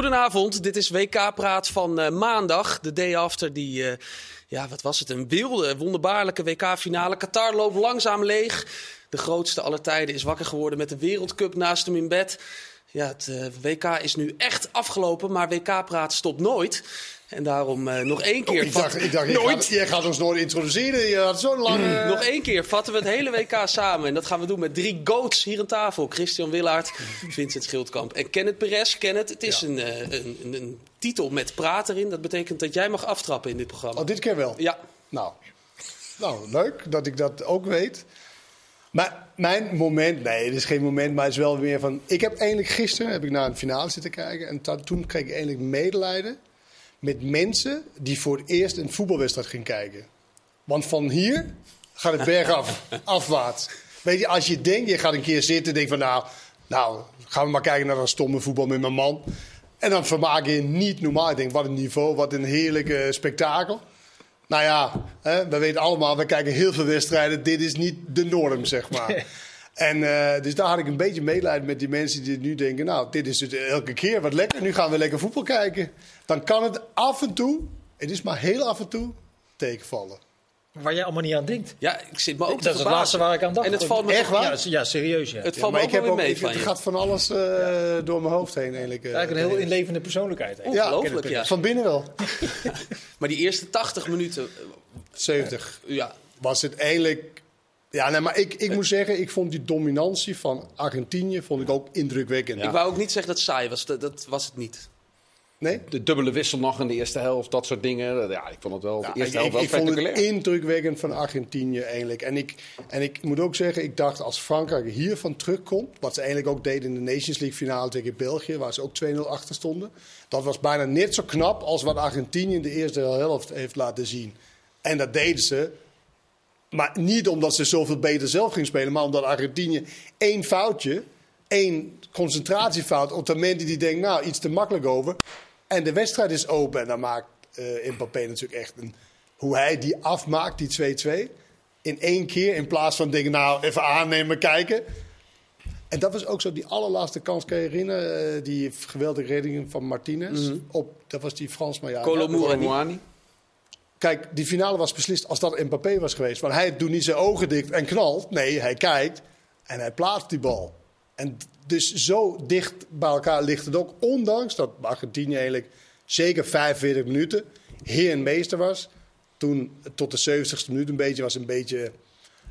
Goedenavond, dit is WK-praat van uh, maandag, de day after die, uh, ja wat was het, een wilde, wonderbaarlijke WK-finale. Qatar loopt langzaam leeg. De grootste aller tijden is wakker geworden met de Wereldcup naast hem in bed. Ja, het uh, WK is nu echt afgelopen, maar WK-praat stopt nooit. En daarom uh, nog één keer. Oh, ik dacht, ik dacht nooit. Jij gaat, gaat, ons nooit introduceren. Je had zo lang. Uh... Nog één keer vatten we het hele WK samen. En dat gaan we doen met drie goats hier aan tafel: Christian Willaert, Vincent Schildkamp en Kenneth Perez. Kenneth, het is ja. een, uh, een, een, een, titel met praat erin. Dat betekent dat jij mag aftrappen in dit programma. Oh, dit keer wel? Ja. Nou, nou leuk dat ik dat ook weet. Maar mijn moment, nee, het is geen moment, maar het is wel meer van. Ik heb eindelijk gisteren heb ik naar een finale zitten kijken. En toen kreeg ik eindelijk medelijden met mensen die voor het eerst een voetbalwedstrijd gingen kijken. Want van hier gaat het bergaf, afwaarts. Weet je, als je denkt, je gaat een keer zitten en denkt van nou, nou, gaan we maar kijken naar dat stomme voetbal met mijn man. En dan vermaak je niet normaal. Ik denk, wat een niveau, wat een heerlijke spektakel. Nou ja, hè, we weten allemaal, we kijken heel veel wedstrijden. Dit is niet de norm, zeg maar. En uh, dus daar had ik een beetje medelijden met die mensen die nu denken: Nou, dit is het elke keer wat lekker. Nu gaan we lekker voetbal kijken. Dan kan het af en toe, het is maar heel af en toe, tegenvallen. Waar jij allemaal niet aan denkt. Ja, ik zit me ook Dat is het laatste waar ik aan dacht. En het valt me Echt waar? Ja, ja, serieus. Ja. Het valt ja, me ik ook heb mee ook, van Het je. gaat van alles uh, ja. door mijn hoofd heen eigenlijk. Uh, Eigenlijk een heel inlevende persoonlijkheid. Ongelooflijk, ja. Van binnen wel. maar die eerste 80 minuten... 70. ja. Was het eigenlijk... Ja, nee, maar ik, ik moet zeggen, ik vond die dominantie van Argentinië vond ik ook indrukwekkend. Ik wou ook niet zeggen dat het saai was. Dat, dat was het niet. Nee? De dubbele wissel nog in de eerste helft, dat soort dingen. Ja, ik vond het wel, Ja, de eerste ik, helft wel ik vond spectaculair. het indrukwekkend van Argentinië eigenlijk. En ik, en ik moet ook zeggen, ik dacht als Frankrijk hiervan terugkomt... wat ze eigenlijk ook deden in de Nations League finale tegen België... waar ze ook 2-0 achter stonden. Dat was bijna net zo knap als wat Argentinië in de eerste helft heeft laten zien. En dat deden ze... Maar niet omdat ze zoveel beter zelf ging spelen... maar omdat Argentinië één foutje, één concentratiefout... op het moment die denkt, nou, iets te makkelijk over... En de wedstrijd is open. En dan maakt uh, Mbappé natuurlijk echt een. Hoe hij die afmaakt, die 2-2. In één keer. In plaats van denken, nou, even aannemen, kijken. En dat was ook zo die allerlaatste kans. Kan je herinneren? Uh, die geweldige redding van Martinez. Mm -hmm. op, dat was die Fransman. Ja, Colomouani. Kijk, die finale was beslist als dat Mbappé was geweest. Want hij doet niet zijn ogen dicht en knalt. Nee, hij kijkt en hij plaatst die bal. En dus zo dicht bij elkaar ligt het ook. Ondanks dat Argentinië eigenlijk zeker 45 minuten heer en meester was. Toen tot de 70ste minuut een beetje was een beetje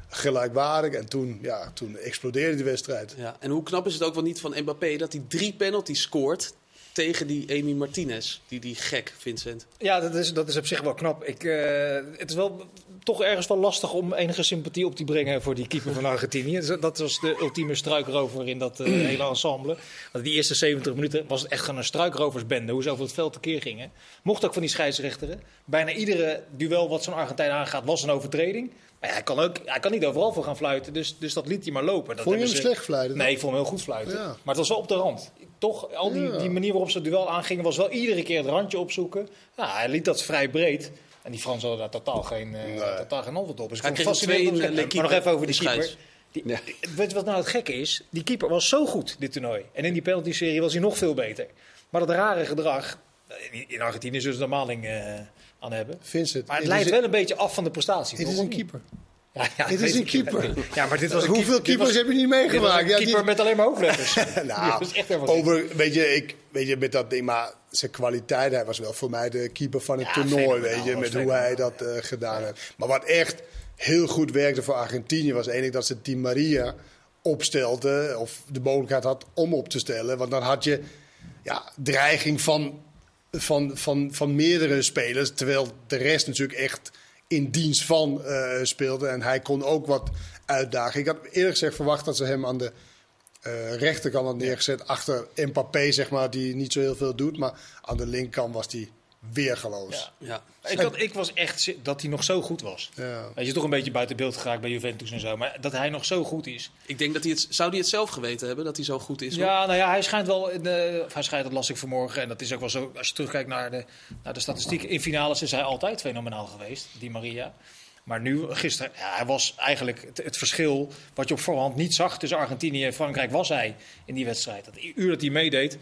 gelijkwaardig. En toen, ja, toen explodeerde die wedstrijd. Ja, en hoe knap is het ook wel niet van Mbappé dat hij drie penalties scoort tegen die Emi Martinez, die, die gek, Vincent. Ja, dat is, dat is op zich wel knap. Ik, uh, het is wel toch ergens wel lastig om enige sympathie op te brengen voor die keeper van Argentinië. Dat was de ultieme struikrover in dat uh, hele ensemble. Want die eerste 70 minuten was het echt gewoon een struikroversbende, hoe ze over het veld tekeer gingen. Mocht ook van die scheidsrechteren. Bijna iedere duel wat zo'n Argentijn aangaat was een overtreding. Maar hij kan, ook, hij kan niet overal voor gaan fluiten, dus, dus dat liet hij maar lopen. Dat vond je hem ze... slecht fluiten? Nee, ik vond hem heel goed fluiten. Ja. Maar het was wel op de rand. Toch, al die, ja. die manier waarop ze het duel aangingen, was wel iedere keer het randje opzoeken. Ja, hij liet dat vrij breed. En die Fransen hadden daar totaal geen, uh, nee. totaal geen antwoord op. Dus hij kreeg twee in, maar nog even over die keeper. Die, ja. Weet je wat nou het gekke is? Die keeper was zo goed, dit toernooi. En in die penalty-serie was hij nog veel beter. Maar dat rare gedrag... In Argentinië zullen ze er maling uh, aan hebben. Vincent, maar het leidt wel een beetje af van de prestatie. Het is een keeper. Ja, ja, het is een keeper. Ja, maar dit was een Hoeveel keeper, keepers was, heb je niet meegemaakt? Een ja, keeper die... met alleen maar hoofdletters. nou, over, weet je, ik, weet je, met dat ding, maar zijn kwaliteit, hij was wel voor mij de keeper van het ja, toernooi, weet je, met hoe hij dat uh, gedaan heeft. Maar wat echt heel goed werkte voor Argentinië was eigenlijk dat ze Di Maria opstelde, of de mogelijkheid had om op te stellen. Want dan had je ja, dreiging van, van, van, van meerdere spelers, terwijl de rest natuurlijk echt in dienst van uh, speelde. En hij kon ook wat uitdagen. Ik had eerlijk gezegd verwacht dat ze hem aan de uh, rechterkant had neergezet. Achter Mbappé, zeg maar, die niet zo heel veel doet. Maar aan de linkerkant was hij weergeloos. Ja. ja. Ik, had, ik was echt dat hij nog zo goed was. Ja. Weet je, toch een beetje buiten beeld geraakt bij Juventus en zo. Maar dat hij nog zo goed is. Ik denk dat hij het... Zou hij het zelf geweten hebben, dat hij zo goed is? Ja, hoor? nou ja, hij schijnt wel... In de, of hij schijnt, dat las ik vanmorgen. En dat is ook wel zo... Als je terugkijkt naar de, naar de statistieken. In finales is hij altijd fenomenaal geweest, die Maria. Maar nu, gisteren, ja, hij was eigenlijk het, het verschil wat je op voorhand niet zag tussen Argentinië en Frankrijk, was hij in die wedstrijd. Dat uur dat hij meedeed,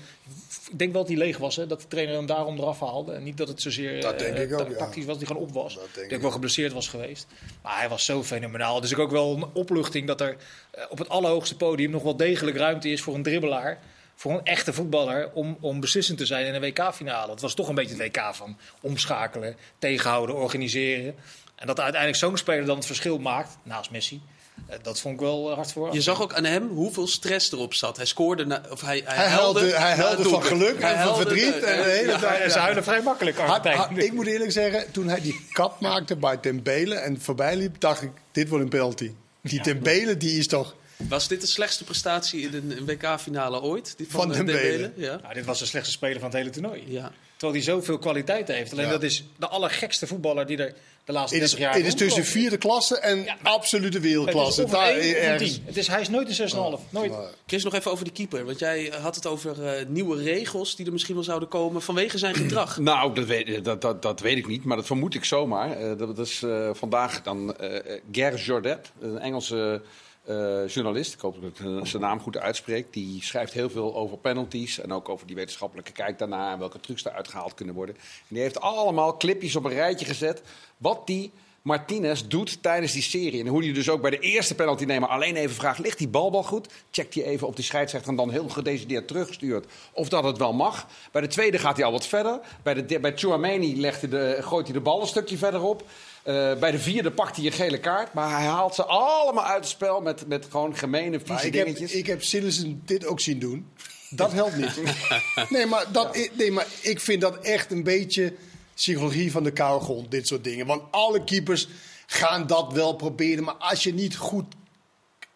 ik denk wel dat hij leeg was, hè, dat de trainer hem daarom eraf haalde. En niet dat het zozeer Dat denk eh, ik ook, ta- ja. tactisch was, hij gewoon op was. Dat denk ik denk ik wel geblesseerd was geweest. Maar hij was zo fenomenaal. Dus ik ook wel een opluchting dat er eh, op het allerhoogste podium nog wel degelijk ruimte is voor een dribbelaar. Voor een echte voetballer om, om beslissend te zijn in een WK-finale. Het was toch een beetje het WK van omschakelen, tegenhouden, organiseren. En dat uiteindelijk zo'n speler dan het verschil maakt, naast Messi. eh, Dat vond ik wel eh, hard voor. Je zag ook aan hem hoeveel stress erop zat. Hij scoorde, na, of hij, hij, Hij huilde, hij huilde van geluk Hij en van verdriet. En de hele ja. tijd, ze ja. huilen vrij makkelijk, Ha- ha- ik moet eerlijk zeggen, toen hij die kap maakte bij Dembele en voorbij liep, dacht ik, dit wordt een penalty. Die Dembele, die is toch... Was dit de slechtste prestatie in een, WK-finale ooit? Die Van eh, Dembele. Ja. Nou, dit was de slechtste speler van het hele toernooi. ja. Terwijl hij zoveel kwaliteit heeft. Alleen Ja. dat is de allergekste voetballer die er de laatste Het is, 30 jaar het is tussen vierde klasse en Ja, maar- absolute Het is wereldklasse. of een Daar ergens-. Het is, hij is nooit een 6,5. Nooit. Maar- Chris, nog even over die keeper. Want jij had het over eh, nieuwe regels die er misschien wel zouden komen vanwege zijn gedrag. Nou, dat weet, dat, dat, dat weet ik niet, maar dat vermoed ik zomaar. Eh, dat, dat is eh, vandaag dan eh Ger Jordet, een Engelse eh, journalist. Ik hoop dat ik eh, zijn naam goed uitspreek. Die schrijft heel veel over penalties en ook over die wetenschappelijke kijk daarna en welke trucs eruit gehaald kunnen worden. En die heeft allemaal clipjes op een rijtje gezet wat die Martinez doet tijdens die serie. En hoe hij dus ook bij de eerste penaltynemer alleen even vraagt: ligt die bal wel goed? Checkt hij even op die scheidsrechter en dan heel gedecideerd teruggestuurd of dat het wel mag. Bij de tweede gaat hij al wat verder. Bij, de, bij Chouameni de, gooit hij de bal een stukje verder op. Eh, bij de vierde pakt hij een gele kaart. Maar hij haalt ze allemaal uit het spel met, met gewoon gemene, Maar vieze ik heb, dingetjes. ik heb Sillissen dit ook zien doen. Dat helpt niet. Nee maar, dat, nee, maar ik vind dat echt een beetje psychologie van de koude grond, dit soort dingen. Want alle keepers gaan dat wel proberen. Maar als je niet goed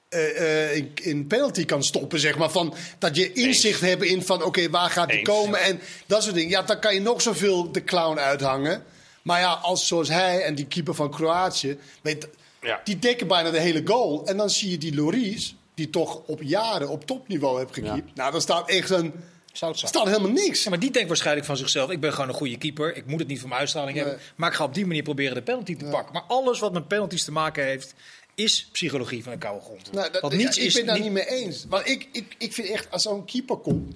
eh, eh, in, in penalty kan stoppen, zeg maar. Van, dat je inzicht hebt in van, oké, waar gaat die Eens. komen? En dat soort dingen. Ja, dan kan je nog zoveel de clown uithangen. Maar ja, als zoals hij en die keeper van Kroatië... Weet, Ja. die dekken bijna de hele goal. En dan zie je die Loris, die toch op jaren op topniveau heeft gekiept. Nou, dan staat echt een... Zoutzak. staat helemaal niks. Ja, maar die denkt waarschijnlijk van zichzelf: ik ben gewoon een goede keeper. Ik moet het niet voor mijn uitstraling Nee. hebben. Maar ik ga op die manier proberen de penalty te pakken. Maar alles wat met penalties te maken heeft, is psychologie van de koude grond. Nou, dat, Want ja, ik is ben het daar niet- niet mee eens. Maar ik, ik, ik vind echt, als zo'n keeper komt...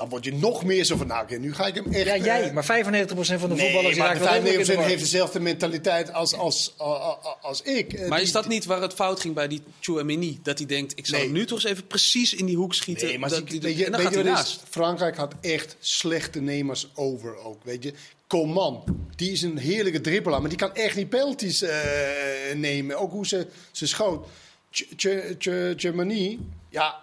dan word je nog meer zo van... nou, oké, nu ga ik hem echt... Ja, jij, eh, maar 95% van de Nee, voetballers die maar raken wel helemaal in de 95% war. heeft dezelfde mentaliteit als, als, als, als ik. Eh, Maar die- is dat niet waar het fout ging bij die Chouameni? Dat hij denkt, ik zal Nee. nu toch eens even precies in die hoek schieten. Nee, maar dat, die- weet je, en dan weet gaat je is? naast. Frankrijk had echt slechte nemers over ook, weet je. Coman, die is een heerlijke dribbelaar, maar die kan echt niet penalties eh, nemen. Ook hoe ze, ze schoot. Ch- Ch- Ch- Tchouameni, ja,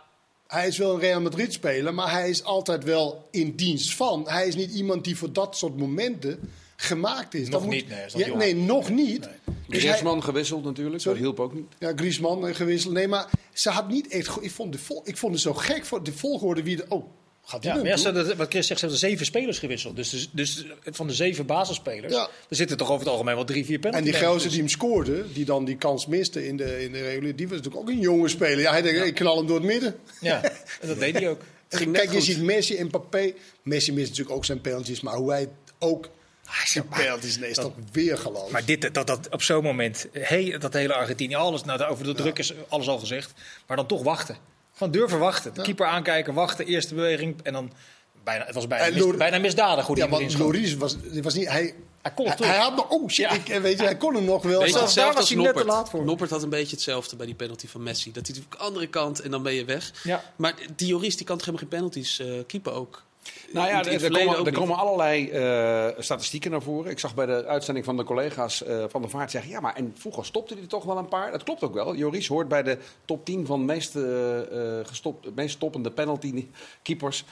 hij is wel een Real Madrid speler, maar hij is altijd wel in dienst van. Hij is niet iemand die voor dat soort momenten gemaakt is. Nog Dat moet- niet, nee, hij is ja, jong. nee, nog niet. Dus hij- Griezmann gewisseld natuurlijk, Sorry? dat hielp ook niet. ja, Griezmann gewisseld. Nee, maar ze had niet echt... Ik vond, de vol, ik vond het zo gek voor de volgorde wie... De, oh, gaat Ja, hadden- wat Chris zegt, ze hebben zeven spelers gewisseld. Dus, dus, dus van de zeven basisspelers, Ja. er zitten toch over het algemeen wel drie, vier penalty En die gozer die hem scoorde, die dan die kans miste in de, in de reguliere... Die was natuurlijk ook een jonge speler. Ja, hij denkt, ik knal hem door het midden. Ja, en dat deed hij ook. Kijk, je ziet Messi en Mbappé. Messi mist natuurlijk ook zijn penalties, maar hoe hij ook... zijn penalties, nee, is toch weer geloof. Maar dit, dat, dat op zo'n moment, hey, dat hele Argentinië, alles, nou, over de druk is alles al gezegd. Maar dan toch wachten. Gewoon durven wachten. De keeper aankijken, wachten, eerste beweging. En dan, bijna, het was bijna, En mis, Lor- bijna misdadig hoe die ja, want schoot. Loris was, die was niet... Hij, Hij kon hij, toch? hij had nog... Oh shit, Ja. ik, eh, weet je, hij kon hem nog wel. Maar- zelfs daar hetzelfde was als hij net te laat voor. Noppert had een beetje hetzelfde bij die penalty van Messi. Dat hij natuurlijk de andere kant en dan ben je weg. Ja. Maar die Joris die kan toch helemaal geen penalties eh keeper ook? Nou ja, er, komen, er komen allerlei eh, statistieken naar voren. Ik zag bij de uitzending van de collega's eh, van de Vaart zeggen... ja, maar en vroeger stopte hij er toch wel een paar. Dat klopt ook wel. Joris hoort bij de top 10 van meest, eh, gestopt, meest stoppende penalty keepers.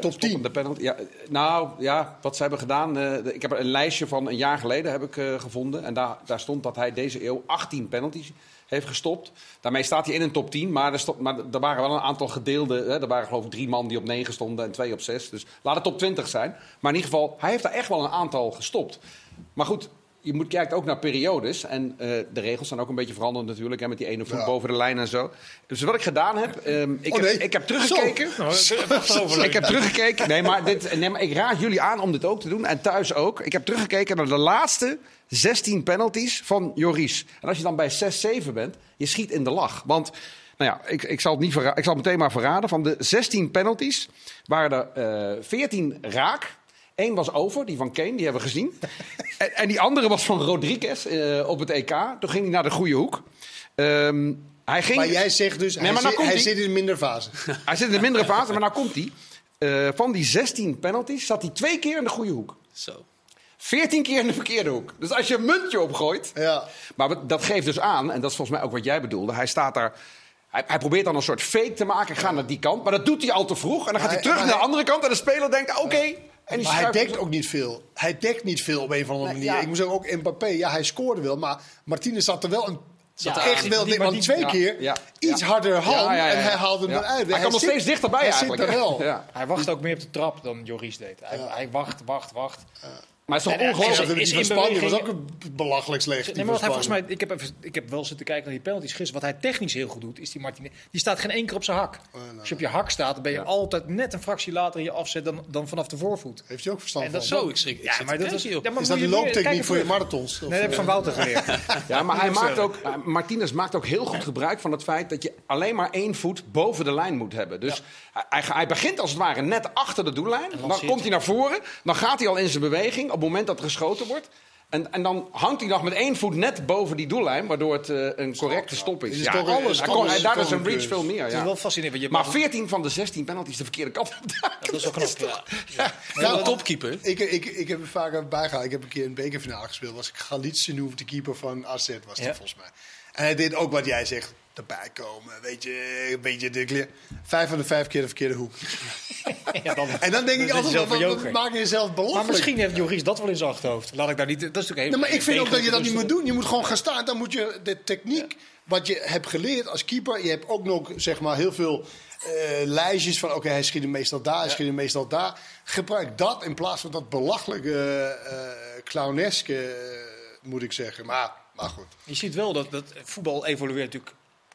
Top 10? stoppende Penalty, ja, nou ja, wat ze hebben gedaan... de- ik heb een lijstje van een jaar geleden heb ik, gevonden. En daar, daar stond dat hij deze eeuw 18 penalties heeft gestopt. Daarmee staat hij in een top 10. Maar er, maar er waren wel een aantal gedeelde. Hè, er waren geloof ik drie man die op 9 stonden en twee op 6. Dus laat het top 20 zijn. Maar in ieder geval, hij heeft daar echt wel een aantal gestopt. Maar goed, je moet kijkt ook naar periodes. En eh, de regels zijn ook een beetje veranderd natuurlijk. Hè, met die ene voet Ja. boven de lijn en zo. Dus wat ik gedaan heb. ehm, ik, Oh, heb nee. ik heb teruggekeken. Nou. Ik heb teruggekeken. Nee maar, dit, nee, maar ik raad jullie aan om dit ook te doen. En thuis ook. Ik heb teruggekeken naar de laatste 16 penalties van Joris. En als je dan bij 6-7 bent, je schiet in de lach. Want, nou ja, ik, ik, zal, het niet ik zal het meteen maar verraden. Van de 16 penalties waren er eh 14 raak. Eén was over, die van Kane, die hebben we gezien. en, en die andere was van Rodriguez eh, op het EK. Toen ging hij naar de goede hoek. Ehm, hij ging... Maar jij zegt dus, Nee, hij, maar nou zit, hij zit in een minder fase. Hij zit in de mindere fase, maar nou komt hij. Eh, van die 16 penalties zat hij twee keer in de goede hoek. Zo. 14 keer in de verkeerde hoek. Dus als je een muntje opgooit. Ja. Maar dat geeft dus aan, en dat is volgens mij ook wat jij bedoelde. Hij staat daar. Hij, hij probeert dan een soort fake te maken. Ga naar die kant. Maar dat doet hij al te vroeg. En dan gaat hij terug hij- naar de andere kant. En de speler denkt: oké. En Maar hij dekt ook niet veel. Hij dekt niet veel op een of andere Nee, manier. ja. Ik moet zeggen, ook Mbappé, ja, hij scoorde wel. Maar Martinez zat er wel een... Zat Ja, er- echt wel, die- want die- twee ja, keer ja, iets ja. harder hand Ja, ja, ja, en hij haalde hem ja. eruit. Hij kwam nog steeds dichterbij hij eigenlijk. zit er wel. Ja. Hij wacht ook meer op de trap dan Joris deed. Hij, hij wacht, wacht, wacht. Maar het is toch ongelooflijk. Is die in van Spanje was ook een belachelijk slecht. die Nee, maar wat hij volgens mij, ik heb, even, ik heb wel zitten kijken naar die penalties gisteren. Wat hij technisch heel goed doet, is die Martinez. Die staat geen één keer op zijn hak. Als je op je hak staat, dan ben je Ja. altijd net een fractie later in je afzet dan, dan vanaf de voorvoet. Heeft hij ook verstand En dat van? is Zo, ik schrik. ik Ja, maar dat is, ja, maar Is dat meer- looptechniek voor je marathons? Of, Nee, dat heb ik van Wouter geleerd. Ja, maar hij maakt ook, eh, Martinez maakt ook heel goed gebruik van het feit dat je alleen maar één voet boven de lijn moet hebben. Dus hij, hij, hij begint als het ware net achter de doellijn. Dan komt hij naar voren. Dan gaat hij al in zijn beweging op het moment dat er geschoten wordt. En, en dan hangt hij nog met één voet net boven die doellijn, waardoor het eh, een correcte stop is. Het is Ja, alles. alles daar is een reach veel meer. Het is Ja. wel fascinerend. want Je Maar mag- 14 van de 16 penalties de verkeerde kant op. dat is wel knap. Ja. Ja, een topkeeper. Ik, ik, ik heb er vaak bijgehaald. Ik heb een keer een bekerfinale gespeeld. Was ik Galitsenu, de keeper van AZ, was die Ja. volgens mij. En hij deed ook wat jij zegt. Erbij komen, weet je, een beetje de Vijf van de vijf keer de verkeerde hoek. Ja, dan, En dan denk ik altijd, wat, maak je jezelf belachelijk? Maar misschien heeft Joris dat wel in zijn achterhoofd. Laat ik daar niet. Dat is natuurlijk Nee, maar ik vind ook dat je dat niet moet doen. Je moet gewoon gaan staan. Dan moet je de techniek, wat je hebt geleerd als keeper. Je hebt ook nog zeg maar, heel veel eh, lijstjes van... oké, hij schiet hem meestal daar, hij schiet hem meestal daar. Gebruik dat in plaats van dat belachelijke, eh clowneske, moet ik zeggen. Maar, maar goed. Je ziet wel dat, dat voetbal evolueert natuurlijk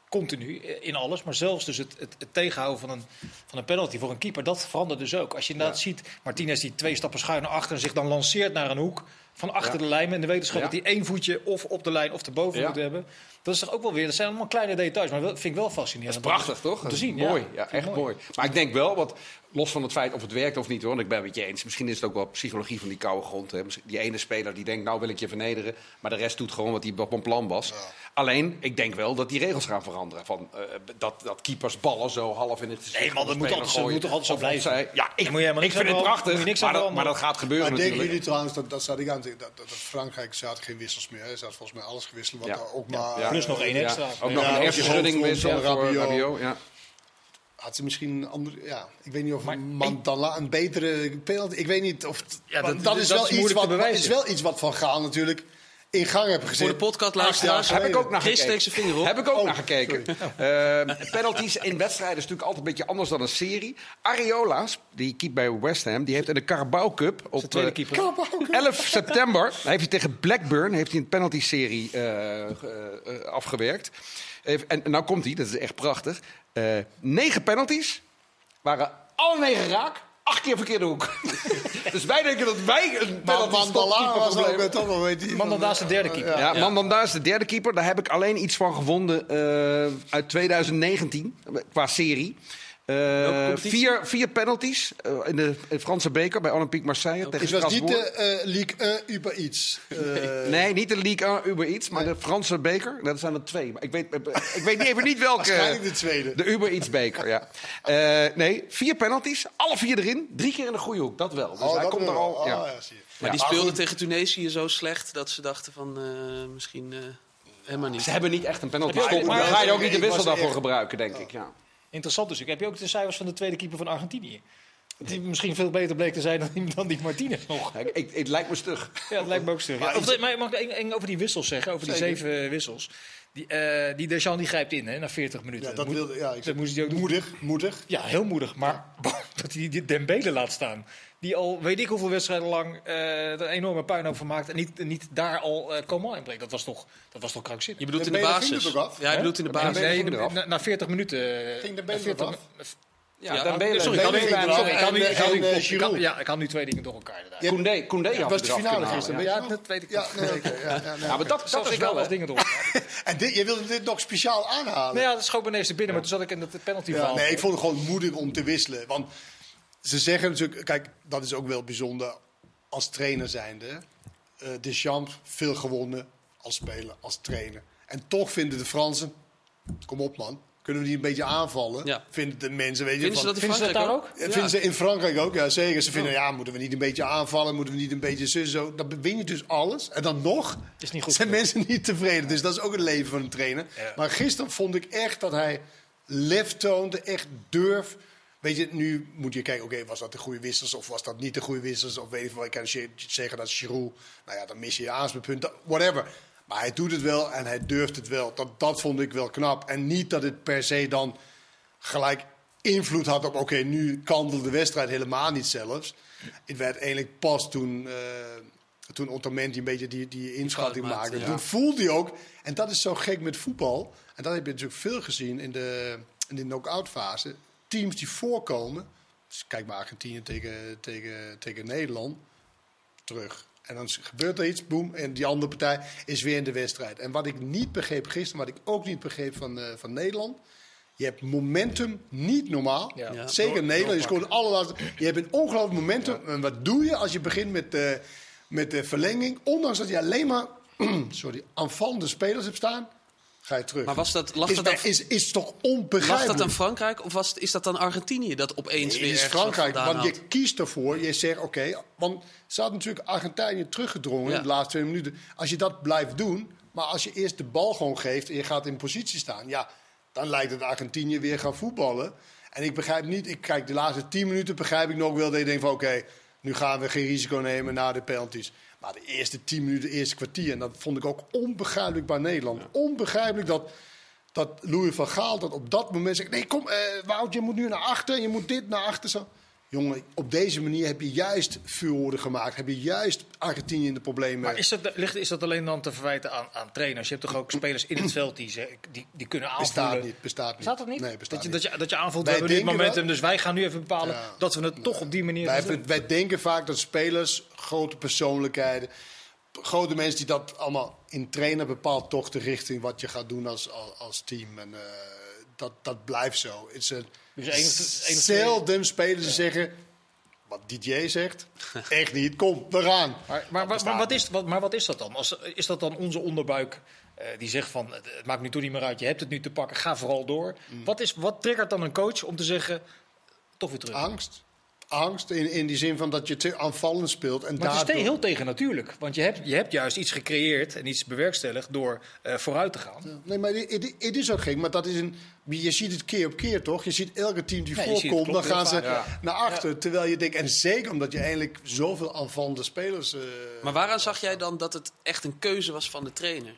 continu eh, in alles. Maar zelfs dus het, het, het tegenhouden van een, van een penalty voor een keeper, dat verandert dus ook. Als je inderdaad ziet, Martinez die twee stappen schuin naar achter en zich dan lanceert naar een hoek van achter Ja. de lijn. En de wetenschap Ja. dat hij één voetje of op de lijn of erboven Ja. moet hebben. Dat is toch ook wel weer, dat zijn allemaal kleine details. Maar wel, vind ik wel fascinerend. Dat is prachtig, toch? Te Dat zien. Mooi, ja, echt mooi. Maar ik denk wel, wat, los van het feit of het werkt of niet hoor, want ik ben het met je eens. Misschien is het ook wel psychologie van die koude grond. Hè. Die ene speler die denkt, nou wil ik je vernederen, maar de rest doet gewoon wat hij op een plan was. Alleen, ik denk wel dat die regels gaan veranderen. Van, eh, dat, dat keepers ballen zo half in het gezicht Nee, man, dat moet altijd gooien. moet toch altijd zo blijven? opzij. Ja, ik, moet je ik vind het prachtig, niks maar, dat, maar dat gaat gebeuren Maar denken jullie trouwens, dat, dat zat ik aan dat, dat, dat Frankrijk zaten geen wissels meer. Er zat volgens mij alles gewisseld. Wat Ja. er ook maar, Ja. Plus nog één extra. Ook nog Ja, een ook eerste die schudding hoofdgrond wisselen van voor Rabiot. Rabiot. Ja. Had ze misschien een andere. Ja, ik weet niet of Maar Mandala een betere penalty. Ik weet niet of. Ja, dat- is is wel iets wat. is wel iets wat Van Gaal natuurlijk in gang heeft gezet. Voor de podcast luisteraars. Heb ik ook naar Chris gekeken. vinger op. Heb ik ook Oh, naar gekeken. Eh, penalties in wedstrijden is natuurlijk altijd een beetje anders dan een serie. Ariola's, die keept bij West Ham, die heeft in de Carabao Cup op tweede eh, keeper. 11 11 september heeft hij tegen Blackburn heeft hij een penalty-serie eh, ge- eh, afgewerkt. En nou komt hij, dat is echt prachtig. Eh, negen penalties waren alle negen raak. Acht keer verkeerde hoek. dus wij denken dat wij een penalty Mandala was ook eh, toch wel weet je. Mandanda is de derde keeper. ja, Ja. Mandanda is de derde keeper. Daar heb ik alleen iets van gevonden eh, uit 2019 qua serie. Eh, vier, vier penalties eh, in de in Franse beker bij Olympique Marseille tegen Het was niet de eh Ligue 1 Uber iets. Eh, Nee, niet de Ligue 1 Uber Eats, maar de Franse beker. Dat zijn er twee. Maar ik weet, ik weet niet- even niet welke. Waarschijnlijk de tweede. De Uber Eats beker, ja. Eh, nee, vier penalties, alle vier erin. Drie keer in de goede hoek, dat wel. Dus oh, hij dat komt er al. Oh, ja. Maar die speelden tegen Tunesië zo slecht dat ze dachten van eh, misschien eh, helemaal niet. Ze hebben niet echt een penalty. Maar maar- dan ga je ook niet de wissel daarvoor echt- gebruiken, denk ik. Ja. Interessant dus. Heb je ook de cijfers van de tweede keeper van Argentinië? Die misschien veel beter bleek te zijn dan die, dan die Martinez nog. Ik, ik, het lijkt me stug. Ja, dat lijkt me ook stug. Maar Ja, of maar mag ik één- over die wissels zeggen? Over die Zeker. zeven wissels. Die, eh die Deschamps die grijpt in hè, na 40 minuten. Ja, dat Moet- wilde, ja, ik dat moest hij ook doen. moedig, moedig. Ja, heel moedig. Maar dat hij die Dembele laat staan. Die al weet ik hoeveel wedstrijden lang eh er een enorme puinhoop van maakt en niet, niet daar al eh Coman. Dat was toch, dat was toch krankzinnig. Je bedoelt in de Dembele ging basis. af? Ja, je bedoelt in de Nee, basis. nee, na, na 40 minuten. eh, Ging de 40 eraf? Ja, Ja, nu- Dembele ging sorry, ik eh, kan- Giroud. Ja, ik had nu twee dingen door elkaar. Ja, Koundé, Koundé had was het de finale gisteren, ja. je Ja, dat weet ik Ja, nee, oké, ja, ja, nee, Ja, maar dat, Zelfs dat is ik wel... als dingen door elkaar. En dit, je wilde dit nog speciaal aanhalen? Nou ja, dat schoot me ineens te binnen, maar toen zat ik in dat penalty Ja, nee, ik vond het gewoon moedig om te wisselen. Want ze zeggen natuurlijk, kijk, dat is ook wel bijzonder als trainer zijnde. eh Deschamps, veel gewonnen als speler, als trainer. En toch vinden de Fransen, kom op man, kunnen we die een beetje aanvallen? Ja. Vinden de mensen, weet je, Vinden ze van- dat in Vinden ze dat Frankrijk daar ook? ook? Ja, vinden ze in Frankrijk ook, ja zeker. Ze vinden, ja, moeten we niet een beetje aanvallen, moeten we niet een beetje zo. Dan win je dus alles. En dan nog Is niet goed zijn mensen niet tevreden. Dus dat is ook het leven van een trainer. Ja. Maar gisteren vond ik echt dat hij lef toonde, echt durf. Weet je, nu moet je kijken, oké, was dat de goede wissels of was dat niet de goede wissels? Of weet ik veel, ik kan zeggen dat Giroud, nou ja, dan mis je je aanspeelpunt, whatever. Maar hij doet het wel en hij durft het wel. Dat, dat vond ik wel knap. En niet dat het per se dan gelijk invloed had op, oké, nu kandelde de wedstrijd helemaal niet zelfs. Het werd eigenlijk pas toen, eh toen Otamendi een beetje die, die inschatting maakte. maakte, ja. Toen voelde hij ook, en dat is zo gek met voetbal, en dat heb je natuurlijk veel gezien in de, in de knock-out fase. Teams die voorkomen, dus kijk maar Argentinië tegen, tegen, tegen Nederland, terug. En dan gebeurt er iets, boem, en die andere partij is weer in de wedstrijd. En wat ik niet begreep gisteren, wat ik ook niet begreep van, eh, van Nederland, je hebt momentum niet normaal. Ja. Ja. Zeker Door- Nederland. Je scoort alle laatste. Je hebt een ongelooflijk momentum. En wat doe je als je begint met, eh, met de verlenging? Ondanks dat je alleen maar sorry, aanvallende spelers hebt staan, ga je terug. Maar was dat, lag, is, dat is, is toch onbegrijpelijk? dat aan Frankrijk of was, is dat dan Argentinië dat opeens Nee, weer is Frankrijk, want je kiest ervoor. Je zegt, oké, want ze hadden natuurlijk Argentinië teruggedrongen Ja. in de laatste twee minuten. Als je dat blijft doen, maar als je eerst de bal gewoon geeft en je gaat in positie staan, ja, dan lijkt het Argentinië weer gaan voetballen. En ik begrijp niet, ik kijk de laatste tien minuten begrijp ik nog wel dat je denkt van, oké, nu gaan we geen risico nemen na de penalties. Maar de eerste tien minuten, eerste kwartier, en dat vond ik ook onbegrijpelijk bij Nederland. Onbegrijpelijk dat dat Louis van Gaal dat op dat moment zegt... nee, kom, eh, Wout, je moet nu naar achter, je moet dit naar achter. Zo. Jongen, op deze manier heb je juist vuurwoorden gemaakt. Heb je juist Argentinië in de problemen. Maar is dat, ligt, is dat alleen dan te verwijten aan, aan trainers? Je hebt toch ook spelers in het veld die, ze, die, die kunnen aanvoelen? bestaat niet, bestaat niet. Bestaat dat niet? Nee, bestaat dat, je, niet. dat, je, dat je aanvoelt, Wij we hebben dit momentum, wel- dus wij gaan nu even bepalen Ja. dat we het toch op die manier Wij, doen. wij denken vaak dat spelers, grote persoonlijkheden... grote mensen die dat allemaal in trainen... bepaalt toch de richting wat je gaat doen als, als, als team. En eh, dat, dat blijft zo. Het is een Dus zelden spelers die zeggen... wat DJ zegt, echt niet. Kom, we gaan. Maar, maar, maar, maar wat is, wat, maar wat is dat dan? Als, is dat dan onze onderbuik eh, die zegt van het, het maakt nu toch niet meer uit, je hebt het nu te pakken, ga vooral door. Mm. Wat, is, wat triggert dan een coach om te zeggen, toch weer terug? Angst. Angst in, in die zin van dat je te aanvallend speelt. En Maar het is daardoor... te- heel tegen natuurlijk. Want je hebt, je hebt juist iets gecreëerd en iets bewerkstelligd door eh, vooruit te gaan. Nee, maar het, is ook gek. Maar dat is een, je ziet het keer op keer, toch? Je ziet elke team die Nee, voorkomt, dan gaan ze naar achter. Terwijl je denkt, en zeker omdat je eigenlijk zoveel aanvallende spelers... eh, Maar waaraan zag jij dan dat het echt een keuze was van de trainer?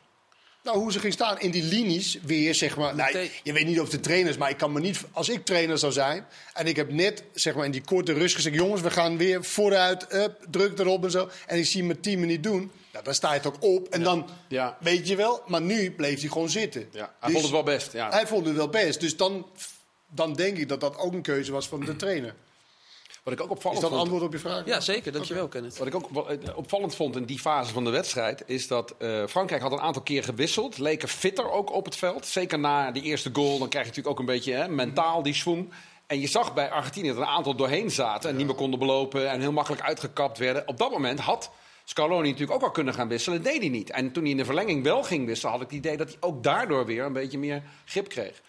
Nou, hoe ze ging staan in die linies weer, zeg maar. Nou, je weet niet of de trainers, maar ik kan me niet. Als ik trainer zou zijn en ik heb net, zeg maar, in die korte rust gezegd: jongens, we gaan weer vooruit, up, druk erop en zo. En ik zie mijn team niet doen. Nou, dan sta je toch op en dan Ja. weet je wel. Maar nu bleef hij gewoon zitten. Ja, hij Dus vond het wel best. Ja. Hij vond het wel best. Dus dan, dan denk ik dat dat ook een keuze was van de trainer. Wat ik ook Is opvallend dat vond, antwoord op je vraag? Ja, zeker. Dankjewel, Kenneth. Wat ik ook wel, eh, opvallend vond in die fase van de wedstrijd, is dat eh, Frankrijk had een aantal keer gewisseld. Leken fitter ook op het veld. Zeker na die eerste goal, dan krijg je natuurlijk ook een beetje hè, mentaal die schwung. En je zag bij Argentinië dat er een aantal doorheen zaten en niet meer konden belopen en heel makkelijk uitgekapt werden. Op dat moment had Scaloni natuurlijk ook al kunnen gaan wisselen, dat deed hij niet. En toen hij in de verlenging wel ging wisselen, had ik het idee dat hij ook daardoor weer een beetje meer grip kreeg.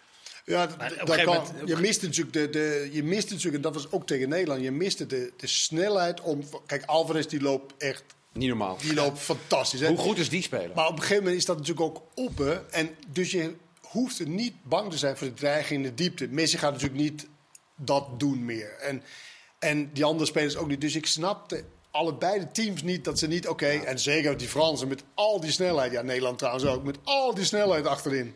Ja, dat kan, je mist natuurlijk, de, de, je mist natuurlijk, en dat was ook tegen Nederland, je miste de, de snelheid om. Kijk, Alvarez die loopt echt, Niet normaal. die loopt fantastisch. Hè? Hoe goed is die speler? Maar op een gegeven moment is dat natuurlijk ook op. Hè? En dus je hoeft er niet bang te zijn voor de dreiging in de diepte. Messi gaat natuurlijk niet dat doen meer. En, en die andere spelers ook niet. Dus ik snapte allebei de teams niet dat ze niet, oké, en zeker die Fransen met al die snelheid, ja, Nederland trouwens ook, met al die snelheid achterin.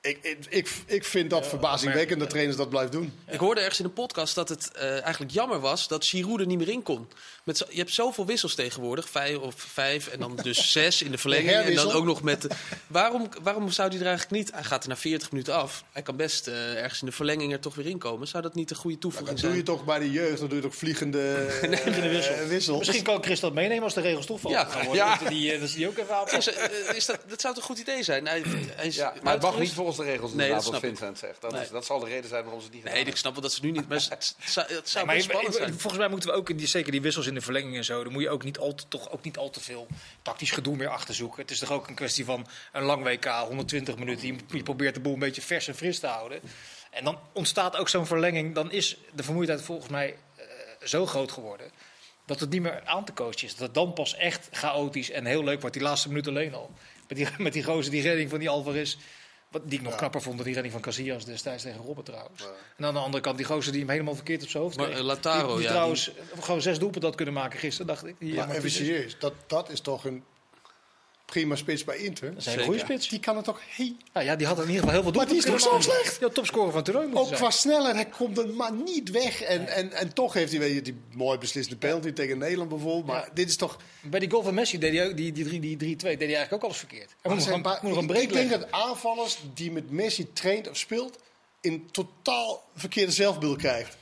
Ik, ik, ik, ik vind dat verbazingwekkend dat trainers dat blijven doen. Ik hoorde ergens in een podcast dat het eh, eigenlijk jammer was dat Giroud er niet meer in kon. Met zo- je hebt zoveel wissels tegenwoordig, vijf of vijf en dan dus zes in de verlenging. En dan ook nog met. waarom, waarom zou hij er eigenlijk niet? Hij gaat er na 40 minuten af. Hij kan best eh, ergens in de verlenging er toch weer in komen. Zou dat niet een goede Dat toevoeging doe je zijn? toch bij de jeugd, dan doe je toch vliegende eh, wissels. Misschien kan Chris dat meenemen als de regels toch Ja, gaan worden. ja. Dat, die, dat ze die ook even aanpassen. Is, is dat, dat zou toch een goed idee zijn? Hij, hij is Ja, maar het mag niet volgens de regels Nee, dat wat snap ik. Vincent zegt. Dat, Nee. is, dat zal de reden zijn waarom ze het niet Nee, ik snap wel dat ze nu niet. Maar het zou, het zou maar zijn. volgens mij moeten we ook, in die, zeker die wissels in de verlenging en zo, dan moet je ook niet al te, toch ook niet al te veel tactisch gedoe meer achter zoeken. Het is toch ook een kwestie van een lang WK, 120 minuten. Je, je probeert de boel een beetje vers en fris te houden. En dan ontstaat ook zo'n verlenging. Dan is de vermoeidheid volgens mij eh, zo groot geworden. Dat het niet meer aan te coachen is. Dat het dan pas echt chaotisch en heel leuk wordt. Die laatste minuut alleen al. Met die, met die gozer, die redding van die Alvarez. Wat, die ik nog knapper vond dan die redding van Casillas destijds tegen Robben trouwens. En aan de andere kant die gozer die hem helemaal verkeerd op zijn hoofd Maar, kreeg. eh, Lautaro, die, die ja, trouwens gewoon zes doelpunten had kunnen maken gisteren, dacht ik. Die, Maar maar even serieus, dat, dat is toch een prima spits bij Inter. Dat is een goede spits. Die kan het toch heel... Nou ja, die had in ieder geval heel veel Maar die is toch zo slecht? Ja, topscorer van moeten Ook zijn. qua snelheid, hij komt er maar niet weg. En, en, en toch heeft hij weet je, die mooi beslissende penalty tegen Nederland bijvoorbeeld. Maar Ja. dit is toch... Bij die goal van Messi deed hij ook, die, die, drie- die 3-2 deed hij eigenlijk ook alles verkeerd. Hij moet nog zijn een, paar- moet ik, break ik denk dat aanvallers die met Messi traint of speelt... in totaal verkeerde zelfbeeld krijgt.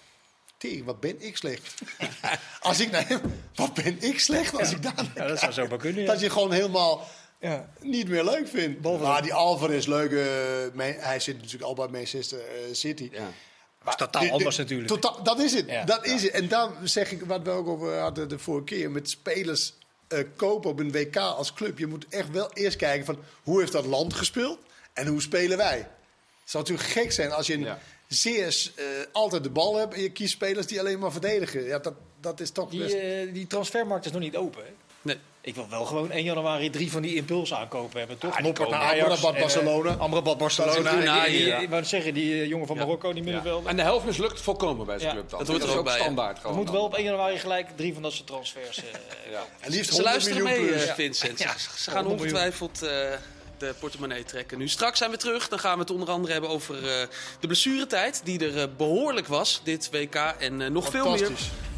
Wat ben ik slecht. als ik naar hem... Wat ben ik slecht als ik daar Ja, dat zou zo maar kunnen. ja. Dat je gewoon helemaal Ja. niet meer leuk vindt. Behalve maar die Alvarez, leuk. eh, Man- hij zit natuurlijk al bij Manchester eh, City. Ja. Dat is totaal anders natuurlijk. totaal- dat is het. Ja. Dat is het. En dan zeg ik wat we ook over hadden de vorige keer met spelers eh, kopen op een WK als club. Je moet echt wel eerst kijken van hoe heeft dat land gespeeld en hoe spelen wij. Het zou natuurlijk gek zijn als je een Ja. Zeer eh, altijd de bal hebt en je kiest spelers die alleen maar verdedigen. Ja, dat, dat is toch Die, best... eh, die transfermarkt is nog niet open. Hè? Nee. Ik wil wel gewoon 1 januari drie van die impuls aankopen hebben, toch? die Noppert komen. naar Ajax. Amrabat, en, eh, Barcelona. Amrabat, Barcelona. Die- zeggen, die jongen van. Marokko, die middenvelder. En de helft mislukt volkomen bij zijn Ja, club dan. dat er is ook bij, standaard Er gewoon. moet dan. wel op 1 januari gelijk drie van dat soort transfers. Ja. en liefst Ze 100 luisteren miljoen mee, plus. Vincent. Ja. Ze, ze gaan 100 miljoen. ongetwijfeld eh, de portemonnee trekken. Nu straks zijn we terug. Dan gaan we het onder andere hebben over eh, de blessuretijd. Die er eh, behoorlijk was, dit WK. En eh, nog veel meer.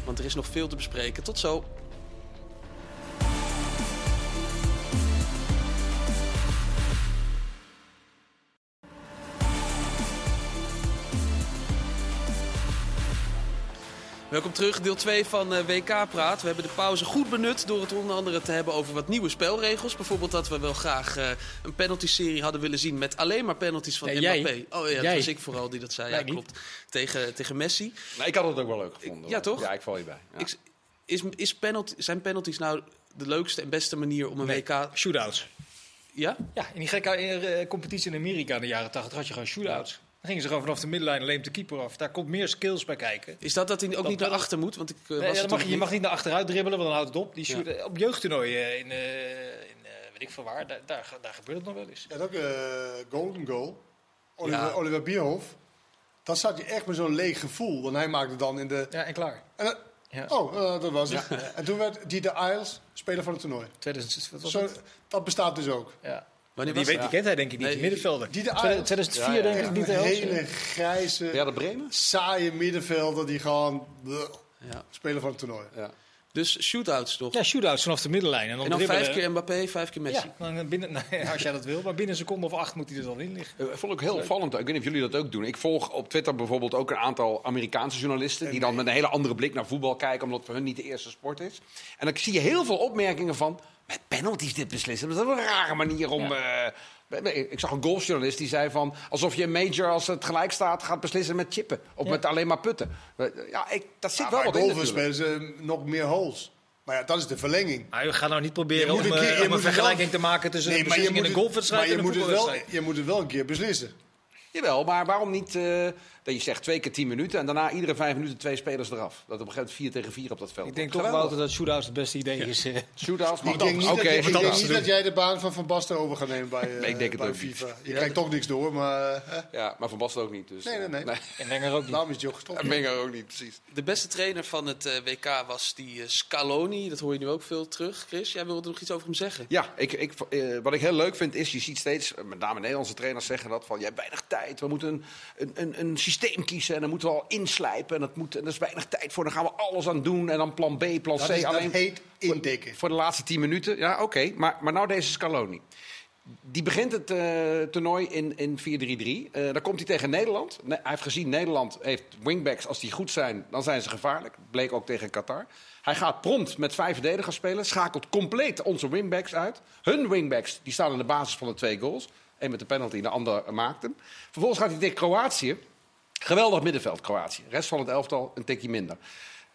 Want er is nog veel te bespreken. Tot zo. Welkom terug, deel 2 van eh, WK Praat. We hebben de pauze goed benut door het onder andere te hebben over wat nieuwe spelregels. Bijvoorbeeld dat we wel graag eh, een penalty-serie hadden willen zien met alleen maar penalties van Ja, jij. Mbappé. Oh ja, dat Jij. was ik vooral die dat zei. Ja, niet. klopt. Tegen, tegen Messi. Nou, ik had het ook wel leuk gevonden. ja, toch? Ja, ik val hierbij. Ja. Ik- is, is penalty, zijn penalties nou de leukste en beste manier om een Nee, WK... shootouts. Ja? Ja, in die gekke eh, competitie in Amerika in de jaren 80 had je gewoon shootouts. Dan gingen ze gewoon vanaf de middenlijn alleen op de keeper af. Daar komt meer skills bij kijken. Is dat dat hij ook Dat niet naar achter moet? Want ik eh, Nee, was ja, dan mag toen je, mag niet naar achteruit dribbelen, want dan houdt het op. Die Ja. shoot, Op jeugdtoernooien in, eh, in eh, weet ik veel waar, daar, daar, daar gebeurt het nog wel eens. Ja, en ook eh, Golden Goal. Oliver, Ja. Oliver Bierhoff. Dan zat je echt met zo'n leeg gevoel. Want hij maakte dan in de... Ja, en klaar. En dan- Ja. Oh, eh, dat was het. En toen werd Dieter Iles speler van het toernooi. 2000, wat was Zo, het? dat bestaat dus ook. Ja. Wanneer Die, was weet, die kent hij denk ik niet, Nee, middenvelder. die de 2004 Ja, ja, denk ik niet de een helft. hele grijze, Ja, de Bremen? saaie middenvelder die gewoon... bleh, Ja. speler van het toernooi. Ja. Dus shootouts toch? Ja, shootouts vanaf de middenlijn. En dan, en dan dribbelen. vijf keer Mbappé, vijf keer Messi. Ja, dan binnen, nou, als jij dat wil. Maar binnen een seconde of acht moet hij er dan in liggen. Eh, vond ik heel opvallend. Ik weet niet of jullie dat ook doen. Ik volg op Twitter bijvoorbeeld ook een aantal Amerikaanse journalisten. Die dan met een hele andere blik naar voetbal kijken. Omdat het voor hun niet de eerste sport is. En dan zie je heel veel opmerkingen van. Met penalties dit beslissen. Dat is wel een rare manier om. eh, ik zag een golfjournalist die zei van. Alsof je een major als het gelijk staat gaat beslissen met chippen. Of Ja. met alleen maar putten. Ja, ik, dat zit Ja, wel wat in spelen ze nog meer holes. Maar ja, dat is de verlenging. Maar je gaat nou niet proberen om, een keer- eh, om een vergelijking wel- te maken tussen Nee, een maar je beslissing moet in een golfwedstrijd maar en je een moet het wel, voetbalwedstrijd. je moet het wel een keer beslissen. Jawel, maar waarom niet eh, dat je zegt twee keer tien minuten en daarna iedere vijf minuten twee spelers eraf? Dat op een gegeven moment vier tegen vier op dat veld. Ik denk toch. Wouter, dat shootouts het beste idee is. eh. Shootouts, maar Ik denk niet, dat, je- ik denk niet dat jij de baan van Van Basten over gaat nemen bij, eh, Nee, ik denk het bij ook niet. FIFA. Je krijgt toch niks door, maar eh, Ja, maar Van Basten ook niet. Dus, Nee, nee, eh, nee. nee. En Wenger ook niet. daarom is ook gestopt. En Menger ook niet, precies. De beste trainer van het WK was die Scaloni. Dat hoor je nu ook veel terug. Chris, jij wilde nog iets over hem zeggen? Ja, ik, ik, wat ik heel leuk vind is, je ziet steeds, met name Nederlandse trainers zeggen dat van, je hebt weinig tijd, we moeten een, een, een, een systeem kiezen en dan moeten we al inslijpen en dat, moet, en er is weinig tijd voor, dan gaan we alles aan doen en dan plan B, plan C. Is, dat alleen heet indekken. voor de laatste tien minuten, ja oké, maar, maar nou deze Scaloni. Die begint het eh, toernooi in, in 4-3-3. Eh, dan komt hij tegen Nederland. Ne- hij heeft gezien, Nederland heeft wingbacks. Als die goed zijn, dan zijn ze gevaarlijk. Bleek ook tegen Qatar. Hij gaat prompt met vijf verdedigers spelen. Schakelt compleet onze wingbacks uit. Hun wingbacks die staan in de basis van de twee goals. Eén met de penalty, de ander maakt hem. Vervolgens gaat hij tegen Kroatië. Geweldig middenveld, Kroatië. Rest van het elftal een tikje minder.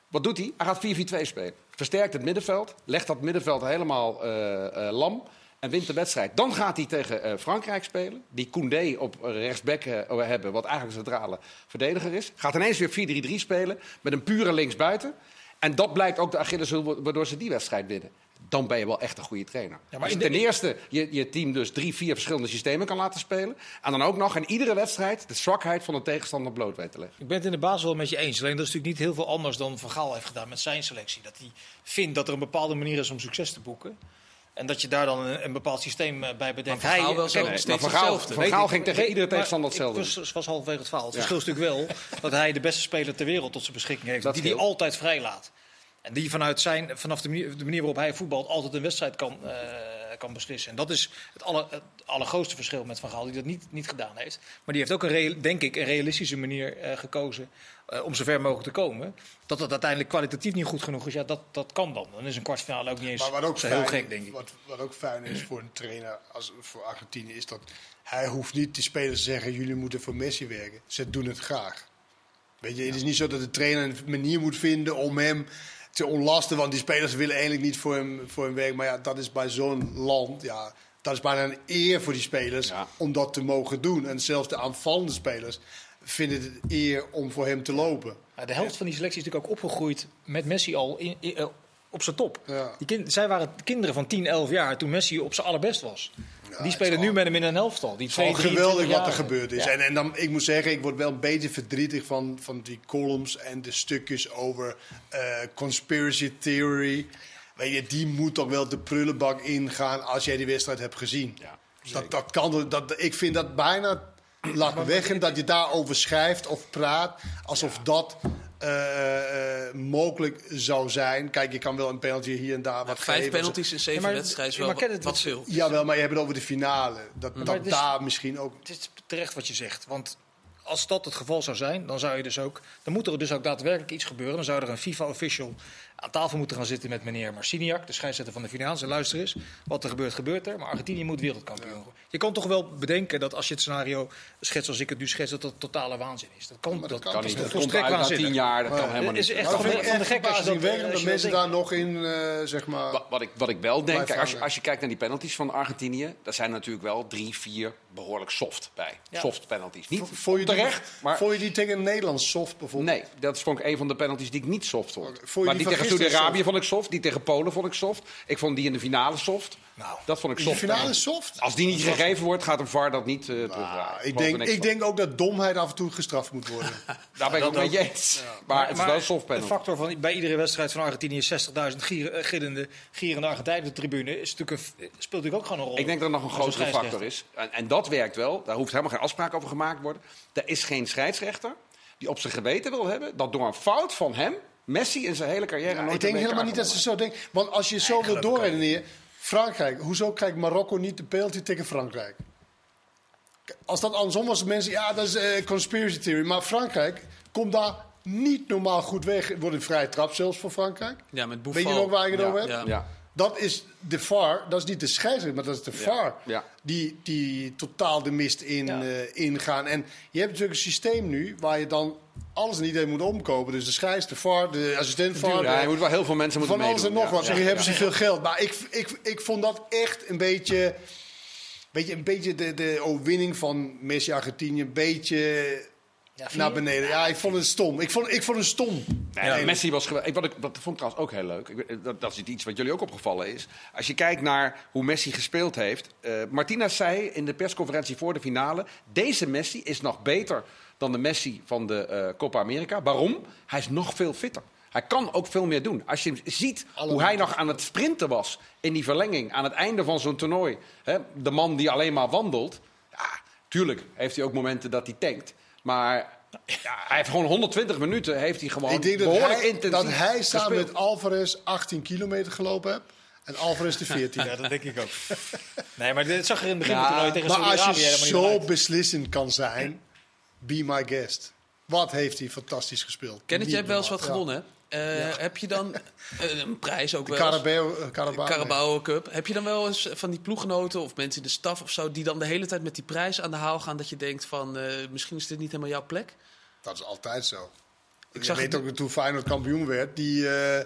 Wat doet hij? Hij gaat 4-4-2 spelen. Versterkt het middenveld. Legt dat middenveld helemaal eh, eh, lam. En wint de wedstrijd. Dan gaat hij tegen eh, Frankrijk spelen. Die Koundé op rechtsback hebben. Wat eigenlijk een centrale verdediger is. Gaat ineens weer 4-3-3 spelen. Met een pure linksbuiten. En dat blijkt ook de Achilleshiel waardoor ze die wedstrijd winnen. Dan ben je wel echt een goede trainer. maar Als je in de- ten eerste je, je team dus drie, vier verschillende systemen kan laten spelen. En dan ook nog in iedere wedstrijd de zwakheid van de tegenstander bloot weet te leggen. Ik ben het in de basis wel met je eens. Alleen dat is natuurlijk niet heel veel anders dan Van Gaal heeft gedaan met zijn selectie. Dat hij vindt dat er een bepaalde manier is om succes te boeken. En dat je daar dan een, een bepaald systeem eh, bij bedenkt. Maar Van Gaal wel zo- kijk, Nee, steeds maar Van Gaal, hetzelfde. Van Weet Gaal ik. ging tegen iedere maar tegenstander hetzelfde. was, was halverwege het verhaal. Het Ja. verschil is natuurlijk wel dat hij de beste speler ter wereld tot zijn beschikking heeft. Dat die hij altijd vrijlaat. En die vanuit zijn, vanaf de manier, de manier waarop hij voetbalt altijd een wedstrijd kan, eh, kan beslissen. En dat is het, aller, het allergrootste verschil met Van Gaal, die dat niet, niet gedaan heeft. Maar die heeft ook, een real- denk ik, een realistische manier eh, gekozen eh, om zo ver mogelijk te komen. Dat dat uiteindelijk kwalitatief niet goed genoeg is, ja, dat, dat kan dan. Dan is een kwartfinale ook niet eens Maar wat ook, zo fijn, heel gek, denk ik. Wat, wat ook fijn is voor een trainer als voor Argentinië is dat hij hoeft niet de spelers te zeggen: jullie moeten voor Messi werken. Ze doen het graag. Weet je, het is niet zo dat de trainer een manier moet vinden om hem te ontlasten, want die spelers willen eigenlijk niet voor hem, voor hem werken. Maar ja, dat is bij zo'n land, ja, dat is bijna een eer voor die spelers Ja. om dat te mogen doen. En zelfs de aanvallende spelers vinden het eer om voor hem te lopen. Ja, de helft van die selectie is natuurlijk ook opgegroeid met Messi al in, in- eh, op zijn top. Ja. Die kind, zij waren kinderen van 10, 11 jaar toen Messi op zijn allerbest was. die spelen nu met hem in een elftal. Die twee, geweldig 23 wat er gebeurd is. Ja. En, en dan, ik moet zeggen, ik word wel een beetje verdrietig van, van die columns en de stukjes over eh, conspiracy theory. Weet je, die moet toch wel de prullenbak ingaan als jij die wedstrijd hebt gezien. Ja, dat, dat kan, dat, ik vind dat bijna laat me weg dat je daarover schrijft of praat alsof dat eh, eh, mogelijk zou zijn. Kijk, je kan wel een penalty hier en daar wat Vijf geven. penalties in zeven Ja, wedstrijden is ja, wel wat, het- wat veel. Jawel, maar je hebt het over de finale. Dat, dat het is- daar misschien ook... Het is terecht wat je zegt. Want als dat het geval zou zijn, dan zou je dus ook. Dan moet er dus ook daadwerkelijk iets gebeuren. Dan zou er een FIFA-official aan tafel moeten gaan zitten met meneer Marciniak, de scheidsrechter van de finale. En luister eens, wat er gebeurt, gebeurt er. Maar Argentinië moet wereldkampioen worden. Je kan toch wel bedenken dat als je het scenario schetst zoals ik het nu schets, dat dat totale waanzin is. Dat kan, dat dat, kan Kan is niet. Dat komt uit na tien jaar. Dat kan helemaal Het is niet. echt Maar van dat de, vind ik van de echt gek als je dat, als dat dat mensen daar nog in, eh, zeg maar... Wat, wat, ik, wat ik wel denk, als, je- als je kijkt naar die penalties van Argentinië, daar zijn natuurlijk wel drie, vier behoorlijk soft bij. Ja. Soft penalties. Niet Vond je die- terecht, maar Vond je die tegen Nederland soft bijvoorbeeld? nee, dat vond ik een van de penalties die ik niet soft vond. Vond je maar die die, tegen Saudi-Arabië soft? vond ik soft, die tegen Polen vond ik soft. Ik vond die in de finale soft. Nou, dat vond ik soft. de finale soft? Als die niet gegeven wordt, gaat een VAR dat niet eh terugdraaien. Ah, ik, denk, ik denk ook dat domheid af en toe gestraft moet worden. Daar ben ik ook je eens. Maar, het is wel een soft de factor van bij iedere wedstrijd van Argentinië 60.000 gier, eh, gillende, gierende Argentijnen op de tribune is natuurlijk een, speelt natuurlijk ook gewoon een rol. Ik denk dat er nog een grotere factor is. En, en dat werkt wel. Daar hoeft helemaal geen afspraak over gemaakt te worden. Er is geen scheidsrechter die op zijn geweten wil hebben dat door een fout van hem Messi in zijn hele carrière Ja, nooit ik denk helemaal niet dat ze zo denken. Want als je zo wil doorredeneren... Frankrijk, hoezo krijgt Marokko niet de penalty tegen Frankrijk? Als dat andersom was, mensen... Ja, dat is eh, conspiracy theory. Maar Frankrijk komt daar niet normaal goed weg. Het wordt een vrije trap zelfs voor Frankrijk. Ja, met Weet je nog waar ik het Ja, over heb? ja. Ja. Dat is de VAR, dat is niet de scheidsrechter, maar dat is de VAR. ja. Die, die totaal de mist in, Ja. eh, ingaan. En je hebt natuurlijk een systeem nu waar je dan alles en iedereen moet omkopen. Dus de scheids, de VAR, de assistent VAR. Ja, je moet wel heel veel mensen moeten van alles en nog wat. Nu hebben ze veel geld. Maar ik, ik, ik vond dat echt een beetje weet je, een beetje de, de overwinning van Messi Argentinië een beetje naar beneden. Ja, ik vond het stom. Ik vond, ik vond het stom. Nee, Ja, Messi was geweldig. Ik, wat ik, dat vond ik trouwens ook heel leuk. Ik, dat, dat is iets wat jullie ook opgevallen is. Als je kijkt naar hoe Messi gespeeld heeft. eh Martinez zei in de persconferentie voor de finale: deze Messi is nog beter dan de Messi van de eh, Copa America. Waarom? Hij is nog veel fitter. Hij kan ook veel meer doen. Als je hem ziet hoe hij nog aan het sprinten was in die verlenging aan het einde van zo'n toernooi. Hè, de man die alleen maar wandelt. Ja, tuurlijk heeft hij ook momenten dat hij tankt. Maar ja, hij heeft gewoon 120 minuten heeft hij gewoon Ik denk dat behoorlijk hij, intensief dat hij samen gespeeld. met Alvarez 18 kilometer gelopen heeft. En Alvarez de 14. Ja, dat denk ik ook. Nee, maar dit zag er in het begin Ja, toernooi tegen maar als je helemaal niet zo beslissend kan zijn, be my guest. Wat heeft hij fantastisch gespeeld. Kenneth, jij hebt wel eens wat Ja. gewonnen, Eh, Heb je dan eh, een prijs ook De wel? Carabao, eh, Carabao, Carabao Cup. Heb je dan wel eens van die ploeggenoten of mensen in de staf of zo... die dan de hele tijd met die prijs aan de haal gaan... dat je denkt van, eh, misschien is dit niet helemaal jouw plek? Dat is altijd zo. Ik zag weet het- ook toen Feyenoord kampioen werd, die, eh,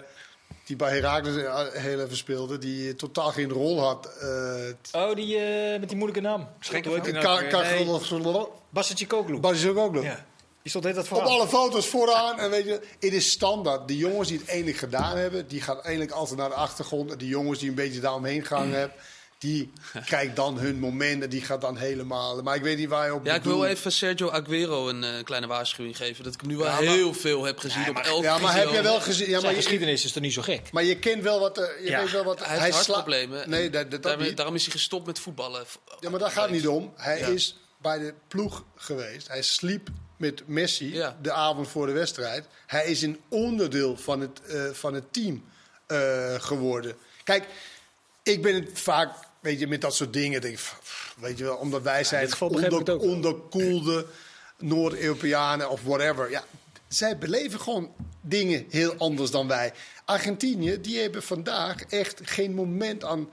die bij Herakles eh, heel even speelde, die totaal geen rol had. eh Oh, die met die moeilijke naam. Schenken Hoe heet die Ka- nou weer? Nee, Ka- Basicoglu. Bas is ook ook nog. Ja. Die stond de tijd Op vooraan. alle foto's vooraan. En weet je, het is standaard. De jongens die het eindelijk gedaan hebben, die gaan eindelijk altijd naar de achtergrond. En die jongens die een beetje daaromheen gehangen hebben, die krijgt dan hun moment en die gaat dan helemaal. Maar ik weet niet waar je op Ja, ik wil even Sergio Aguero een eh, kleine waarschuwing geven. Dat ik hem nu wel Ja, maar- heel veel heb gezien op elf Ja, maar heb je wel gezien? Ja, maar Zijn je, geschiedenis is toch niet zo gek? maar je kent wel wat. eh, je Ja. weet wel wat. Hij heeft hartproblemen. Nee, dat, dat, dat daarmee- daarom is hij gestopt met voetballen. Ja, maar daar gaat het niet om. Hij Ja. is bij de ploeg geweest. Hij sliep met Messi Ja. de avond voor de wedstrijd. Hij is een onderdeel van het, eh, van het team eh, geworden. Kijk, ik ben het vaak, weet je, met dat soort dingen. Denk ik, pff, weet je wel, omdat wij zijn onder, onderkoelde Noord-Europeanen of whatever. Ja, zij beleven gewoon dingen heel anders dan wij. Argentinië, die hebben vandaag echt geen moment aan,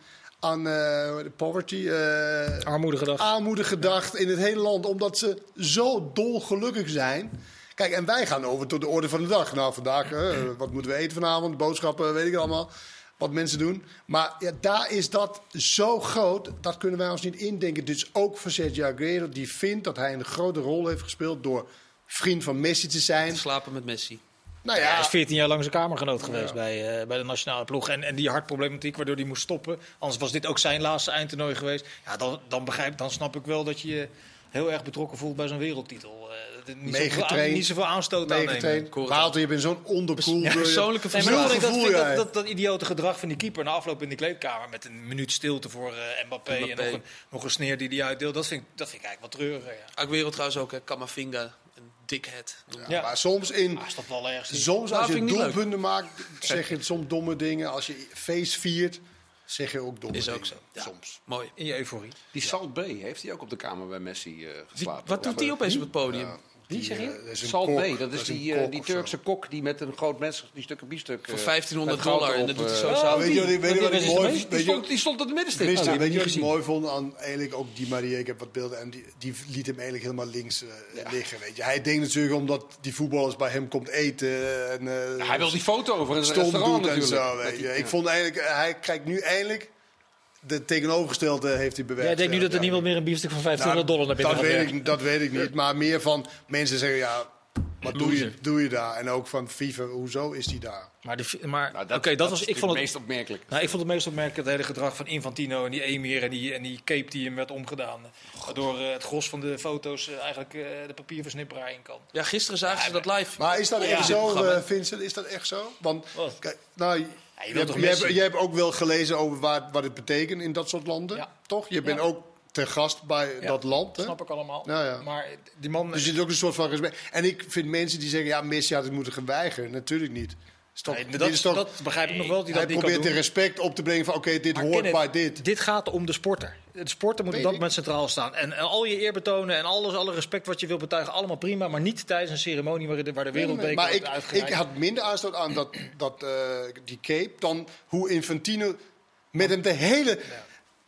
aan eh, poverty, eh, Armoede gedacht. armoede gedacht in het hele land, omdat ze zo dolgelukkig zijn. Kijk, en wij gaan over tot de orde van de dag. Nou, vandaag, eh, wat moeten we eten vanavond? Boodschappen, weet ik allemaal. Wat mensen doen. Maar ja, daar is dat zo groot, dat kunnen wij ons niet indenken. Dus ook voor Sergio Aguero, die vindt dat hij een grote rol heeft gespeeld door vriend van Messi te zijn. Slapen met Messi. Nou Hij ja, is 14 jaar lang zijn kamergenoot geweest bij, eh, bij de nationale ploeg. En, en die hartproblematiek waardoor hij moest stoppen. Anders was dit ook zijn laatste eindtoernooi geweest. Ja, dan, dan, begrijp, dan snap ik wel dat je je heel erg betrokken voelt bij zo'n wereldtitel. Eh, er niet, zoveel, niet zoveel aanstoot aan nemen. meegetraind. Koren. Wouter, je bent zo'n onderkoelde... Persoonlijke Nee, maar Zo'n dat, dat, ja. dat, dat, dat idiote gedrag van die keeper na afloop in de kleedkamer met een minuut stilte voor eh, Mbappé, en nog een, nog een sneer die hij uitdeelt, dat vind, ik, dat vind ik eigenlijk wat treuriger. Ja. Aguero trouwens ook, hè. Kamavinga, een dickhead. noemen. Ja. Maar soms in... Ah, is dat wel ergens? Soms Nou, als je ik niet doelpunten maakt, zeg je soms domme dingen. Als je feest viert, zeg je ook domme Is dingen. ook zo. Ja. Soms. Mooi. In je euforie. Die Salt B heeft hij ook op de kamer bij Messi eh, Die- geslapen. wat doet die opeens op het podium? Wie zeg je? eh, dat is een Salt kok. B, dat is een die, eh, kok die. Turkse kok die met een groot mes, die stukken biefstuk... Voor eh, 1500 met goud dollar. En dat doet hij eh, zo samen. weet je wat ik, weet je wat ik is mooi weet Die stond, die stond op de middenstip. Oh, die weet je wat ik mooi vond aan eigenlijk ook die Maria? Ik heb wat beelden en die, die liet hem eigenlijk helemaal links eh, liggen. Weet je. Hij denkt natuurlijk omdat die voetballers bij hem komt eten. En, eh, Hij wil die foto over in stom restaurant doet en natuurlijk. zo. Dat Weet je. hij- Ik vond eigenlijk, eh, hij kijkt nu eindelijk de tegenovergestelde heeft hij bewerkt. Jij denkt nu dat er Ja, niemand meer een biefstuk van 1500 Nou, dollar naar binnen dat gaat weet, ik, dat weet ik niet. Maar meer van mensen zeggen ja, wat doe je, doe je daar? En ook van FIFA, hoezo is die daar? Maar, de, maar Nou, oké, dat, was, is ik vond het meest opmerkelijk. nou, ik vond het meest opmerkelijk het hele gedrag van Infantino en die Emir en die, en die cape die hem werd omgedaan. Waardoor eh, het gros van de foto's eh, eigenlijk eh, de papierversnipperaar in kan. Ja, gisteren zagen ze dat live. Maar is dat Ja. echt zo, Vincent? Is dat echt zo? Want Wat? kijk, nou, je, je wilt hebt, toch je, hebt, Messi? je hebt ook wel gelezen over waar, wat het betekent in dat soort landen, Ja. toch? Je bent Ja. ook te gast bij Ja, dat land. Hè? Snap ik allemaal. Ja, ja. Maar die man... Dus er zit ook een soort van respect. En ik vind mensen die zeggen, ja, Messi had het moeten geweigeren. Natuurlijk niet. Nee, dit dat, is toch, dat begrijp ik nog wel. Dat hij dat probeert de respect op te brengen van, oké, dit Maar hoort Kenneth, bij dit. Dit gaat om de sporter. De sporter moet op dat moment centraal staan. En, en al je eer betonen en alles, alle respect wat je wil betuigen, allemaal prima. Maar niet tijdens een ceremonie waar de, waar de wereldbeker maar wordt ik, ik had minder aanstoot aan dat, dat, eh, die cape dan hoe Infantino met hem de hele,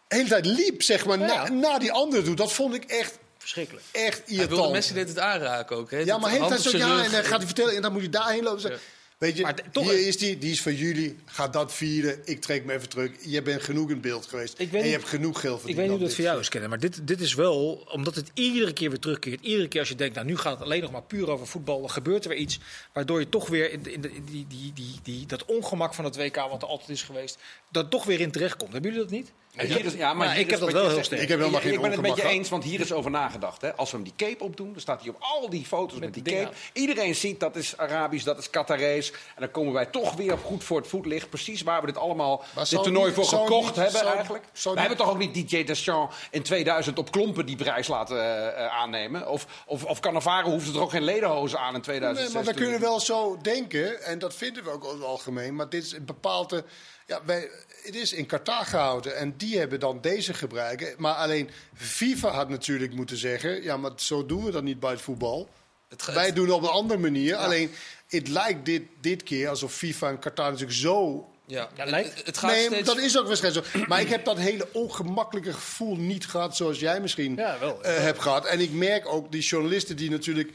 hele tijd liep, zeg maar, Ja. na, na die andere doet. Dat vond ik echt, Verschrikkelijk. echt Hij wilde irritant. Messi dit het aanraken ook. Hè? ja, maar hele tijd zo, ja, en dan gaat hij vertellen en dan moet je daarheen lopen. Ja. Weet je, Maar toch- hier is die, die is van jullie. Ga dat vieren. Ik trek me even terug. Je bent genoeg in beeld geweest. Ik en je niet- hebt genoeg geld Ik verdiend. weet niet hoe dat voor jou is, kennen, maar dit, dit is wel, omdat het iedere keer weer terugkeert. Iedere keer als je denkt, nou nu gaat het alleen nog maar puur over voetbal, dan gebeurt er weer iets. Waardoor je toch weer in, de, in de, die, die, die, die, dat ongemak van het WK, wat er altijd is geweest, daar toch weer in terechtkomt. Hebben jullie dat niet? En hier is, ja, maar hier ik heb dat wel heel sterk. Ik heb helemaal geen Ik ben het met je eens, want hier is over nagedacht. Hè. Als we hem die cape opdoen, dan staat hij op al die foto's met, die cape. Iedereen ziet dat is Arabisch, dat is Qatarees. En dan komen wij toch weer goed voor het voetlicht. Precies waar we dit allemaal, Maar dit toernooi niet- voor gekocht niet- hebben zou- eigenlijk. zou we hebben toch ook niet DJ Deschamps in 2000 op klompen die prijs laten eh, eh, aannemen. Of, of, of Cannavaro hoefde er ook geen ledenhozen aan in 2006. Nee, maar we kunnen wel zo denken, en dat vinden we ook over het algemeen. Maar dit is een bepaalde. Ja, wij, het is in Qatar gehouden en die hebben dan deze gebruiken. Maar alleen FIFA had natuurlijk moeten zeggen: ja, maar zo doen we dat niet bij het voetbal. Het ge- Wij doen het op een andere manier. Alleen, het lijkt dit, dit keer alsof FIFA en Qatar natuurlijk zo Ja, lijkt- het- het gaat nee, steeds... dat is ook waarschijnlijk zo. Maar ik heb dat hele ongemakkelijke gevoel niet gehad zoals jij misschien Ja, wel. eh, hebt gehad. En ik merk ook die journalisten die natuurlijk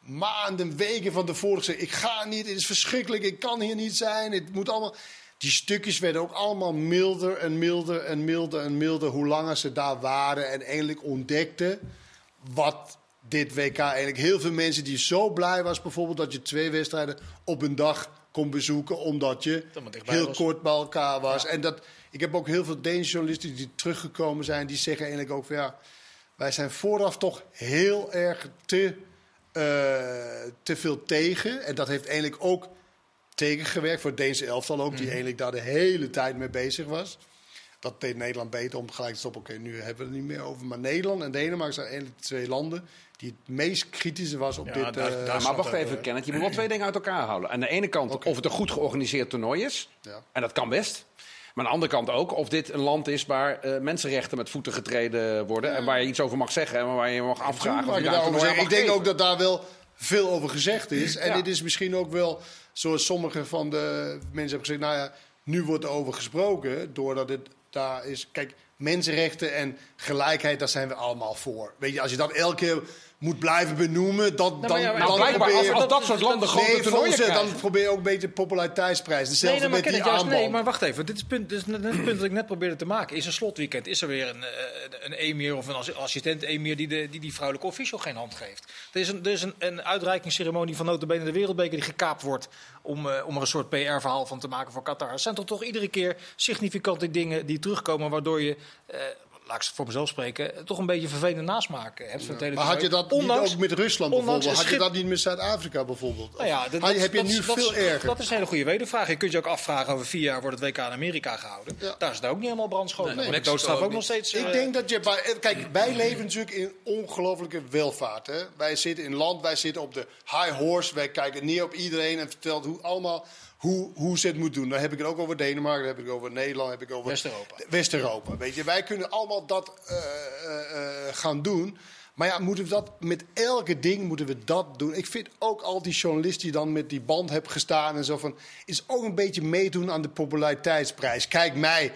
maanden, weken van tevoren zeggen... ik ga niet, het is verschrikkelijk, ik kan hier niet zijn, het moet allemaal... Die stukjes werden ook allemaal milder en milder en milder en milder... hoe langer ze daar waren en eindelijk ontdekten wat dit WK eigenlijk... Heel veel mensen die zo blij was bijvoorbeeld dat je twee wedstrijden op een dag kon bezoeken... omdat je heel was. kort bij elkaar was. En dat, ik heb ook heel veel Deense journalisten die teruggekomen zijn... die zeggen eigenlijk ook van ja, wij zijn vooraf toch heel erg te, eh, te veel tegen. En dat heeft eigenlijk ook tegengewerkt voor het Deense elftal ook... die eigenlijk daar de hele tijd mee bezig was. Dat deed Nederland beter om gelijk te stoppen. Oké, nu hebben we het er niet meer over. Maar Nederland en Denemarken zijn eigenlijk de twee landen... die het meest kritische was op Ja, dit... daar- eh, daar maar wacht even, eh. Kenneth. Je moet wel twee dingen uit elkaar houden. Aan de ene kant of het een goed georganiseerd toernooi is. Ja. En dat kan best. Maar aan de andere kant ook of dit een land is waar eh, mensenrechten met voeten getreden worden. En waar je iets over mag zeggen en waar je je mag afvragen. Mag of je aan Ik denk mag ook dat daar wel veel over gezegd is. En Ja. dit is misschien ook wel, zoals sommige van de mensen hebben gezegd... nou ja, nu wordt er over gesproken, doordat het daar is... Kijk, mensenrechten en gelijkheid, daar zijn we allemaal voor. Weet je, als je dat elke keer moet blijven benoemen... Dat, dan, ja, dan Nou, blijkbaar, probeer als, je... als dat soort landen grote Nee, toernooien dan probeer je ook een beetje de populariteitsprijs. Hetzelfde Nee, nee, maar, met die juist, nee, maar wacht even. Dit is, het punt, dit is net het punt dat ik net probeerde te maken. Is een slotweekend, is er weer een, eh, een emir of een assi- assistent-emir die, de, die die vrouwelijke official geen hand geeft. Er is een, er is een, een uitreikingsceremonie van notabene de Wereldbeker die gekaapt wordt om, eh, om er een soort PR-verhaal van te maken voor Qatar. Het zijn toch toch iedere keer significante dingen die terugkomen waardoor je... eh, Laat ik voor mezelf spreken, toch een beetje vervelende nasmaak hebt. Van Maar had je dat niet ook met Rusland bijvoorbeeld? Had je dat niet met Zuid-Afrika bijvoorbeeld? Nou ja, dat, had je- dat- heb je nu dat veel erger? Dat is een hele goede wedervraag. Je kunt je ook afvragen over vier jaar wordt het WK in Amerika gehouden. Ja. Daar is het ook niet helemaal brandschoon. Nee, Nee, doodstraf ook nog steeds. Ik eh, denk dat je bij. eh, Kijk, wij leven natuurlijk in ongelofelijke welvaart. Hè? Wij zitten in land, wij zitten op de high horse. Wij kijken neer op iedereen en vertelt hoe allemaal. Hoe, hoe ze het moet doen. Dan heb ik het ook over Denemarken, dan heb ik het over Nederland, dan heb ik over West-Europa. West-Europa. Weet je, wij kunnen allemaal dat eh, eh, eh, gaan doen. Maar ja, moeten we dat met elke ding moeten we dat doen? Ik vind ook al die journalist die dan met die band hebt gestaan en zo van, is ook een beetje meedoen aan de populariteitsprijs. Kijk mij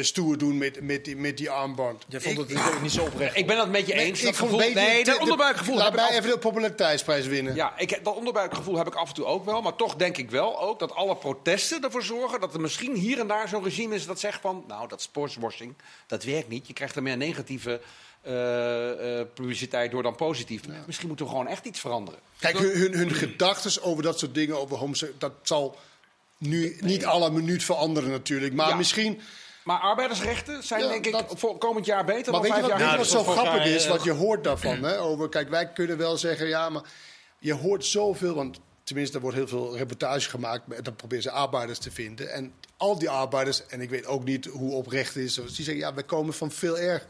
stoer doen met, met, die, met die armband. Je vond Ik- het natuurlijk niet zo oprecht. Ik ben dat met je eens. ik dat vond gevoel, een beetje nee, dat de- onderbuikgevoel Laat heb ik mij even de populariteitsprijs winnen. Ja, ik, dat onderbuikgevoel heb ik af en toe ook wel. Maar toch denk ik wel ook dat alle protesten ervoor zorgen... dat er misschien hier en daar zo'n regime is dat zegt van... nou, dat sportswashing, dat werkt niet. Je krijgt er meer negatieve eh, eh, publiciteit door dan positief. Misschien moeten we gewoon echt iets veranderen. Kijk, hun, hun, hun gedachten over dat soort dingen, over homoseksualiteit, dat zal nu niet alle minuut veranderen natuurlijk. Maar Ja. misschien... Maar arbeidersrechten zijn Ja, denk ik dat- voor komend jaar beter Maar dan weet je vijf wat, jaar weet je wat zo grappig is? eh, Wat je hoort daarvan. Hè? Over, kijk, wij kunnen wel zeggen, ja, maar je hoort zoveel... Want tenminste, er wordt heel veel reportage gemaakt. En dan proberen ze arbeiders te vinden. En al die arbeiders, en ik weet ook niet hoe oprecht het is... die zeggen, ja, wij komen van veel erger.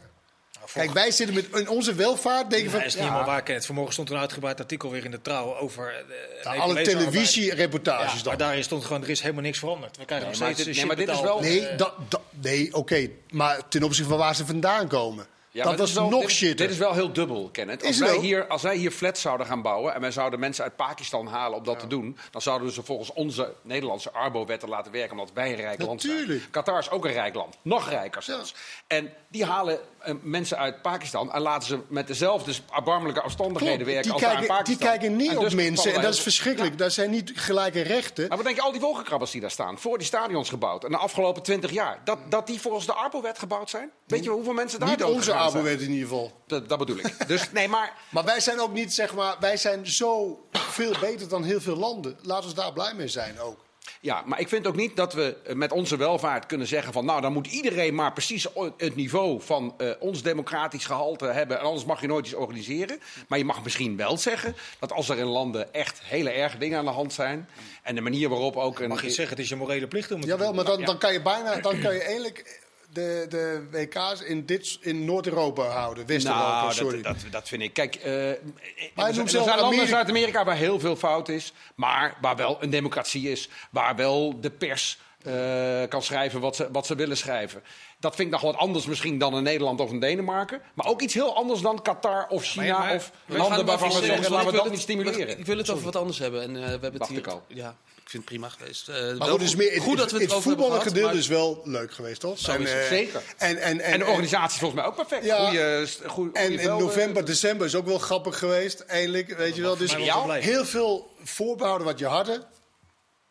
Kijk, wij zitten met in onze welvaart, denken Ja, van... is niet helemaal waar, Kenneth. Vanmorgen stond een uitgebreid artikel weer in de Trouw over... eh, een Nou, alle televisiereportages Ja, dan. maar daarin stond gewoon, er is helemaal niks veranderd. We krijgen Nee, nog maar steeds dit- eh, nee, maar dit is wel- Nee, dat, nee oké. Maar ten opzichte van waar ze vandaan komen. Ja, dat was is wel- nog dit, shitter. Dit is wel heel dubbel, Kenneth. Als wij, hier, als wij hier flats zouden gaan bouwen en wij zouden mensen uit Pakistan halen om dat te doen, dan zouden ze volgens onze Nederlandse Arbo-wetten laten werken, omdat wij een rijk land zijn. Qatar is ook een rijk land, nog rijker zelfs. En die halen eh, mensen uit Pakistan en laten ze met dezelfde erbarmelijke omstandigheden Klopt, werken die, als daar in kijken, die Pakistan. kijken niet op dus mensen en dat is verschrikkelijk. Daar zijn niet gelijke rechten. maar wat denk je, al die wolkenkrabbers die daar staan, voor die stadions gebouwd, en de afgelopen twintig jaar, dat, dat die volgens de Arbo-wet gebouwd zijn? Weet je hoeveel mensen daar Niet dood onze zijn? Abo-wet in ieder geval. Dat, dat bedoel ik. Dus nee, maar Maar wij zijn ook niet, zeg maar, wij zijn zo veel beter dan heel veel landen. Laten we daar blij mee zijn ook. Ja, maar ik vind ook niet dat we eh, met onze welvaart kunnen zeggen van... nou, dan moet iedereen maar precies het niveau van eh, ons democratisch gehalte hebben... en anders mag je nooit iets organiseren. Maar je mag misschien wel zeggen dat als er in landen echt hele erge dingen aan de hand zijn... en de manier waarop ook... Een, Mag je zeggen, het is je morele plicht om het te Jawel, doen. maar dan, dan kan je bijna, dan kan je eigenlijk de, de WK's in, dit, in Noord-Europa houden. West-Europa, Nou, sorry. dat, dat, dat vind ik. Kijk, eh, er zijn, noemt er zelf zijn landen in Amerika- Zuid-Amerika waar heel veel fout is, maar waar wel een democratie is, waar wel de pers eh, kan schrijven wat ze, wat ze willen schrijven. Dat vind ik nog wat anders misschien dan in Nederland of in Denemarken, maar ook iets heel anders dan Qatar of China maar- of landen waarvan we zeggen, laten we ik dat wil niet het- stimuleren. Ik wil het over wat anders hebben. En, eh, we hebben het hier, ik al. Ja, vind het prima geweest. Eh, Maar wel goed, het, goed dat we het, het maar- is wel leuk geweest, toch? Zo is het, eh, zeker. En, en, en, En de organisatie is volgens mij ook perfect. Ja. Goeie, goeie, En goeie in november, december is ook wel grappig geweest, eindelijk. Weet je wel. Dus heel veel voorbehouden wat je hadden,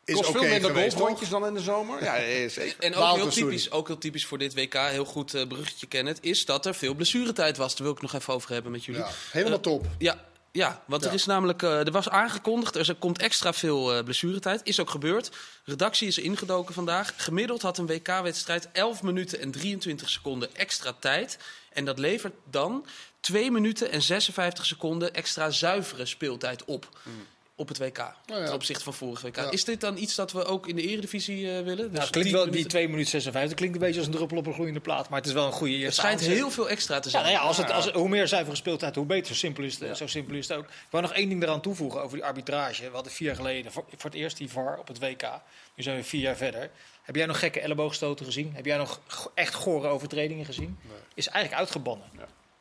is veel minder golfrondjes dan in de zomer. Ja, zeker. En ook heel, typisch, ook heel typisch voor dit WK, heel goed eh, bruggetje kennen, is dat er veel blessuretijd was. Daar wil ik nog even over hebben met jullie. Ja, helemaal top. Ja, ja want er is namelijk, eh, er was aangekondigd, er komt extra veel eh, blessuretijd. Is ook gebeurd. Redactie is ingedoken vandaag. Gemiddeld had een WK-wedstrijd 11 minuten en 23 seconden extra tijd. En dat levert dan 2 minuten en 56 seconden extra zuivere speeltijd op. Op het WK, Nou ja. ten opzichte van vorig WK. Ja. Is dit dan iets dat we ook in de Eredivisie eh, willen? Dus Nou, klinkt 10 wel, die minuten- 2 minuten 56 klinkt een beetje als een druppel op een gloeiende plaat. Maar het is wel een goede Het schijnt heel veel extra te Ja, zijn. nou ja, als het, als, hoe meer zuivere speeltijd, hoe beter. Zo simpel, is het, zo simpel is het ook. Ik wou nog één ding eraan toevoegen over die arbitrage. We hadden vier jaar geleden voor, voor het eerst die VAR op het WK. Nu zijn we vier jaar verder. Heb jij nog gekke elleboogstoten gezien? Heb jij nog echt gore overtredingen gezien? Is eigenlijk uitgebannen.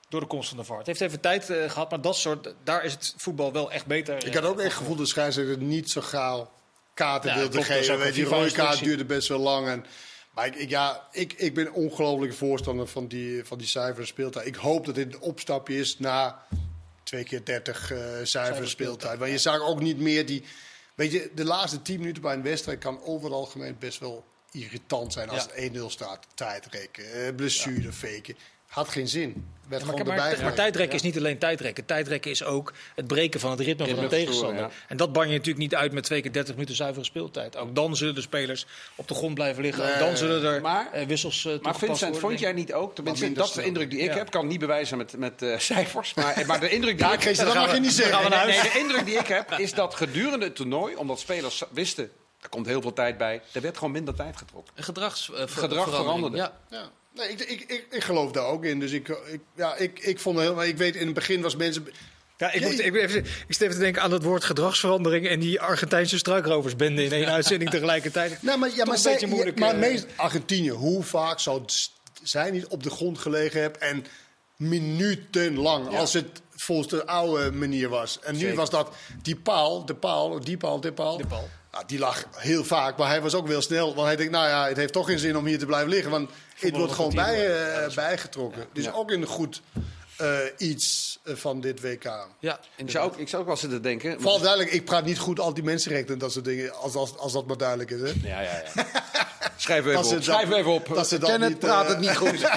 Door de komst van de VAR. Het heeft even tijd eh, gehad, maar dat soort, daar is het voetbal wel echt beter. Ik had ook eh, echt gevoel dat de scheidsrechter niet zo gauw kaarten Ja, wilde geven. Weet, je, die rode kaart duurde best wel lang. En, maar ik, ja, ik, ik ben ongelooflijk voorstander van die, van die zuivere speeltijd. Ik hoop dat dit een opstapje is na twee keer 30 eh zuivere speeltijd. Want je zag ook niet meer die... Weet je, de laatste 10 minuten bij een wedstrijd kan over het algemeen best wel irritant zijn als Ja. het 1-0 staat. Tijdrekken, eh, blessure, faken. Had geen zin. Werd Ja, maar, gewoon maar, tijdrekken is niet alleen tijdrekken. Tijdrekken is ook het breken van het ritme, van een Ritme tegenstander. En dat ban je natuurlijk niet uit met twee keer 30 minuten zuivere speeltijd. Ook dan zullen de spelers op de grond blijven liggen. Ook dan zullen er maar- eh, wissels uh, Maar Vincent, vond jij niet ook, tenminste, dat is de indruk die ik Ja. heb, kan niet bewijzen met, met eh, cijfers, maar, maar de indruk die Ja, ik Chris, dat mag je niet zeggen. de indruk die ik heb is dat gedurende het toernooi, omdat spelers wisten, er komt heel veel tijd bij, er werd gewoon minder tijd getrokken. Gedrags, ver- Gedrag verandering. veranderde. Ja. Nee, ik, ik, ik, ik geloof daar ook in. Dus ik, ik, ja, ik, ik vond heel. Maar ik weet, in het begin was mensen. Ja, ik, moet, ik, even, ik zit even te denken aan het woord gedragsverandering en die Argentijnse struikroversbende in één uitzending tegelijkertijd. Nou, maar, ja, maar, een zij, beetje moeilijk, maar eh. meest Argentinië, hoe vaak zou zij niet op de grond gelegen hebben en minutenlang, als het volgens de oude manier was. En nu Zeker. was dat die paal, de paal, die paal, die paal. De paal. Ja, die lag heel vaak, maar hij was ook wel snel. Want hij denkt, nou ja, het heeft toch geen zin om hier te blijven liggen. Want het wordt gewoon bij, eh, Ja, bijgetrokken. Dus ook een goed eh, iets eh, van dit WK. Ja, Ik zou, ook, ik zou ook wel zitten denken... Vooral duidelijk, ik praat niet goed anti-mensenrechten en dat soort dingen, als, als, als dat maar duidelijk is. Hè? Ja, ja, ja. Schrijf even op. dat- Schrijf even op. dat ze dat Kenneth niet, praat het niet goed.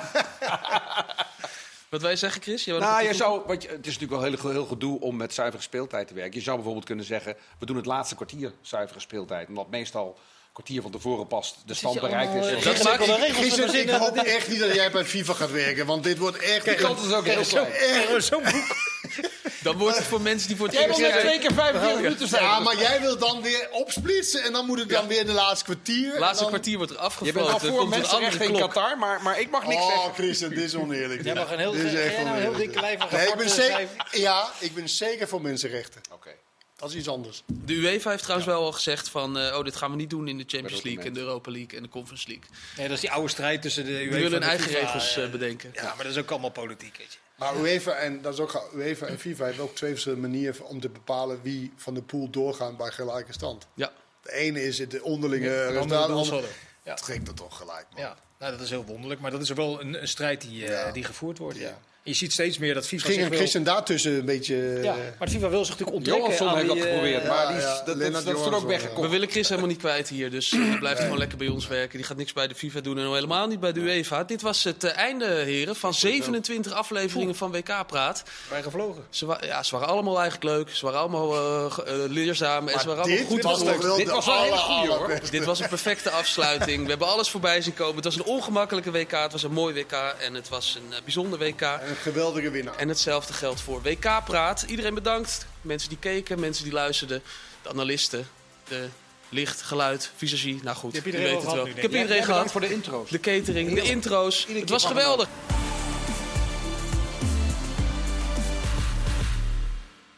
Wat wij zeggen, Chris? Wou Nou, je wat zou, want je, het is natuurlijk wel heel, heel gedoe om met zuivere speeltijd te werken. Je zou bijvoorbeeld kunnen zeggen, we doen het laatste kwartier zuivere speeltijd. Omdat meestal een kwartier van tevoren past de stand bereikt is. Dat maakt- Gisteren, ik verzinnen. hoop echt niet dat jij bij FIFA gaat werken, want dit wordt echt... Kijk, dat is ook heel Zo- klein. Zo'n boek. Dan wordt het voor mensen die voor het Jij eerst wil net twee keer 45 minuten zijn. Ja, maar jij wilt dan weer opsplitsen en dan moet het dan weer in de laatste kwartier. Laatste en dan... kwartier wordt er Je afgefloten. bent al voor mensenrechten in. Qatar, maar, maar ik mag niks Oh, zeggen. Christen, dit is oneerlijk. Jij mag een heel, Dit is ga echt jij nou een heel oneerlijk. dikke lijvig Nee, ik ben eh, zeker, ja, ik ben zeker voor mensenrechten. Oké. Dat is iets anders. De UEFA heeft trouwens wel al gezegd van, eh, oh, dit gaan we niet doen in de Champions League en de Europa League en de Conference League. Nee, dat is die oude strijd tussen de UEFA Die willen en hun de eigen FIFA, regels eh, bedenken. Ja, maar dat is ook allemaal politiek, weet je. Maar UEFA en, dat is ook, UEFA en FIFA hebben ook twee verschillende manieren om te bepalen wie van de pool doorgaan bij gelijke stand. Ja, De ene is het de onderlinge De andere resultaat, de andere. Ja. trekt dat toch gelijk. Man. Ja, nou, dat is heel wonderlijk. Maar dat is wel een, een strijd die, eh, Ja. die gevoerd wordt. Ja. Je ziet steeds meer dat FIFA ging wil... Christian daartussen een beetje... Ja, maar de FIFA wil zich natuurlijk onttrekken Johansson heeft dat eh, geprobeerd, maar die is, ja, dat, dat, dat is er ook weggekomen. we willen Chris helemaal niet kwijt hier, dus eh, die blijft gewoon lekker bij ons werken. Die gaat niks bij de FIFA doen en al helemaal niet bij de UEFA. Dit was het eh, einde, heren, van 27 afleveringen van WK Praat. Wij gevlogen. Ze, wa- ja, ze waren allemaal eigenlijk leuk, ze waren allemaal eh, eh, leerzaam en ze waren allemaal dit goed was Dit was wel een hele hoor. Dit was een perfecte afsluiting. We hebben alles voorbij zien komen. Het was een ongemakkelijke WK, het was een mooi WK en het was een eh, bijzonder WK. En een geweldige winnaar. En hetzelfde geldt voor WK Praat. Iedereen bedankt. Mensen die keken, mensen die luisterden, de analisten, de licht, geluid, visagie. Nou goed, Je weet het wel. nu, Ik heb iedereen gehad. bedankt voor de intro's. De catering, de intro's. Het was geweldig.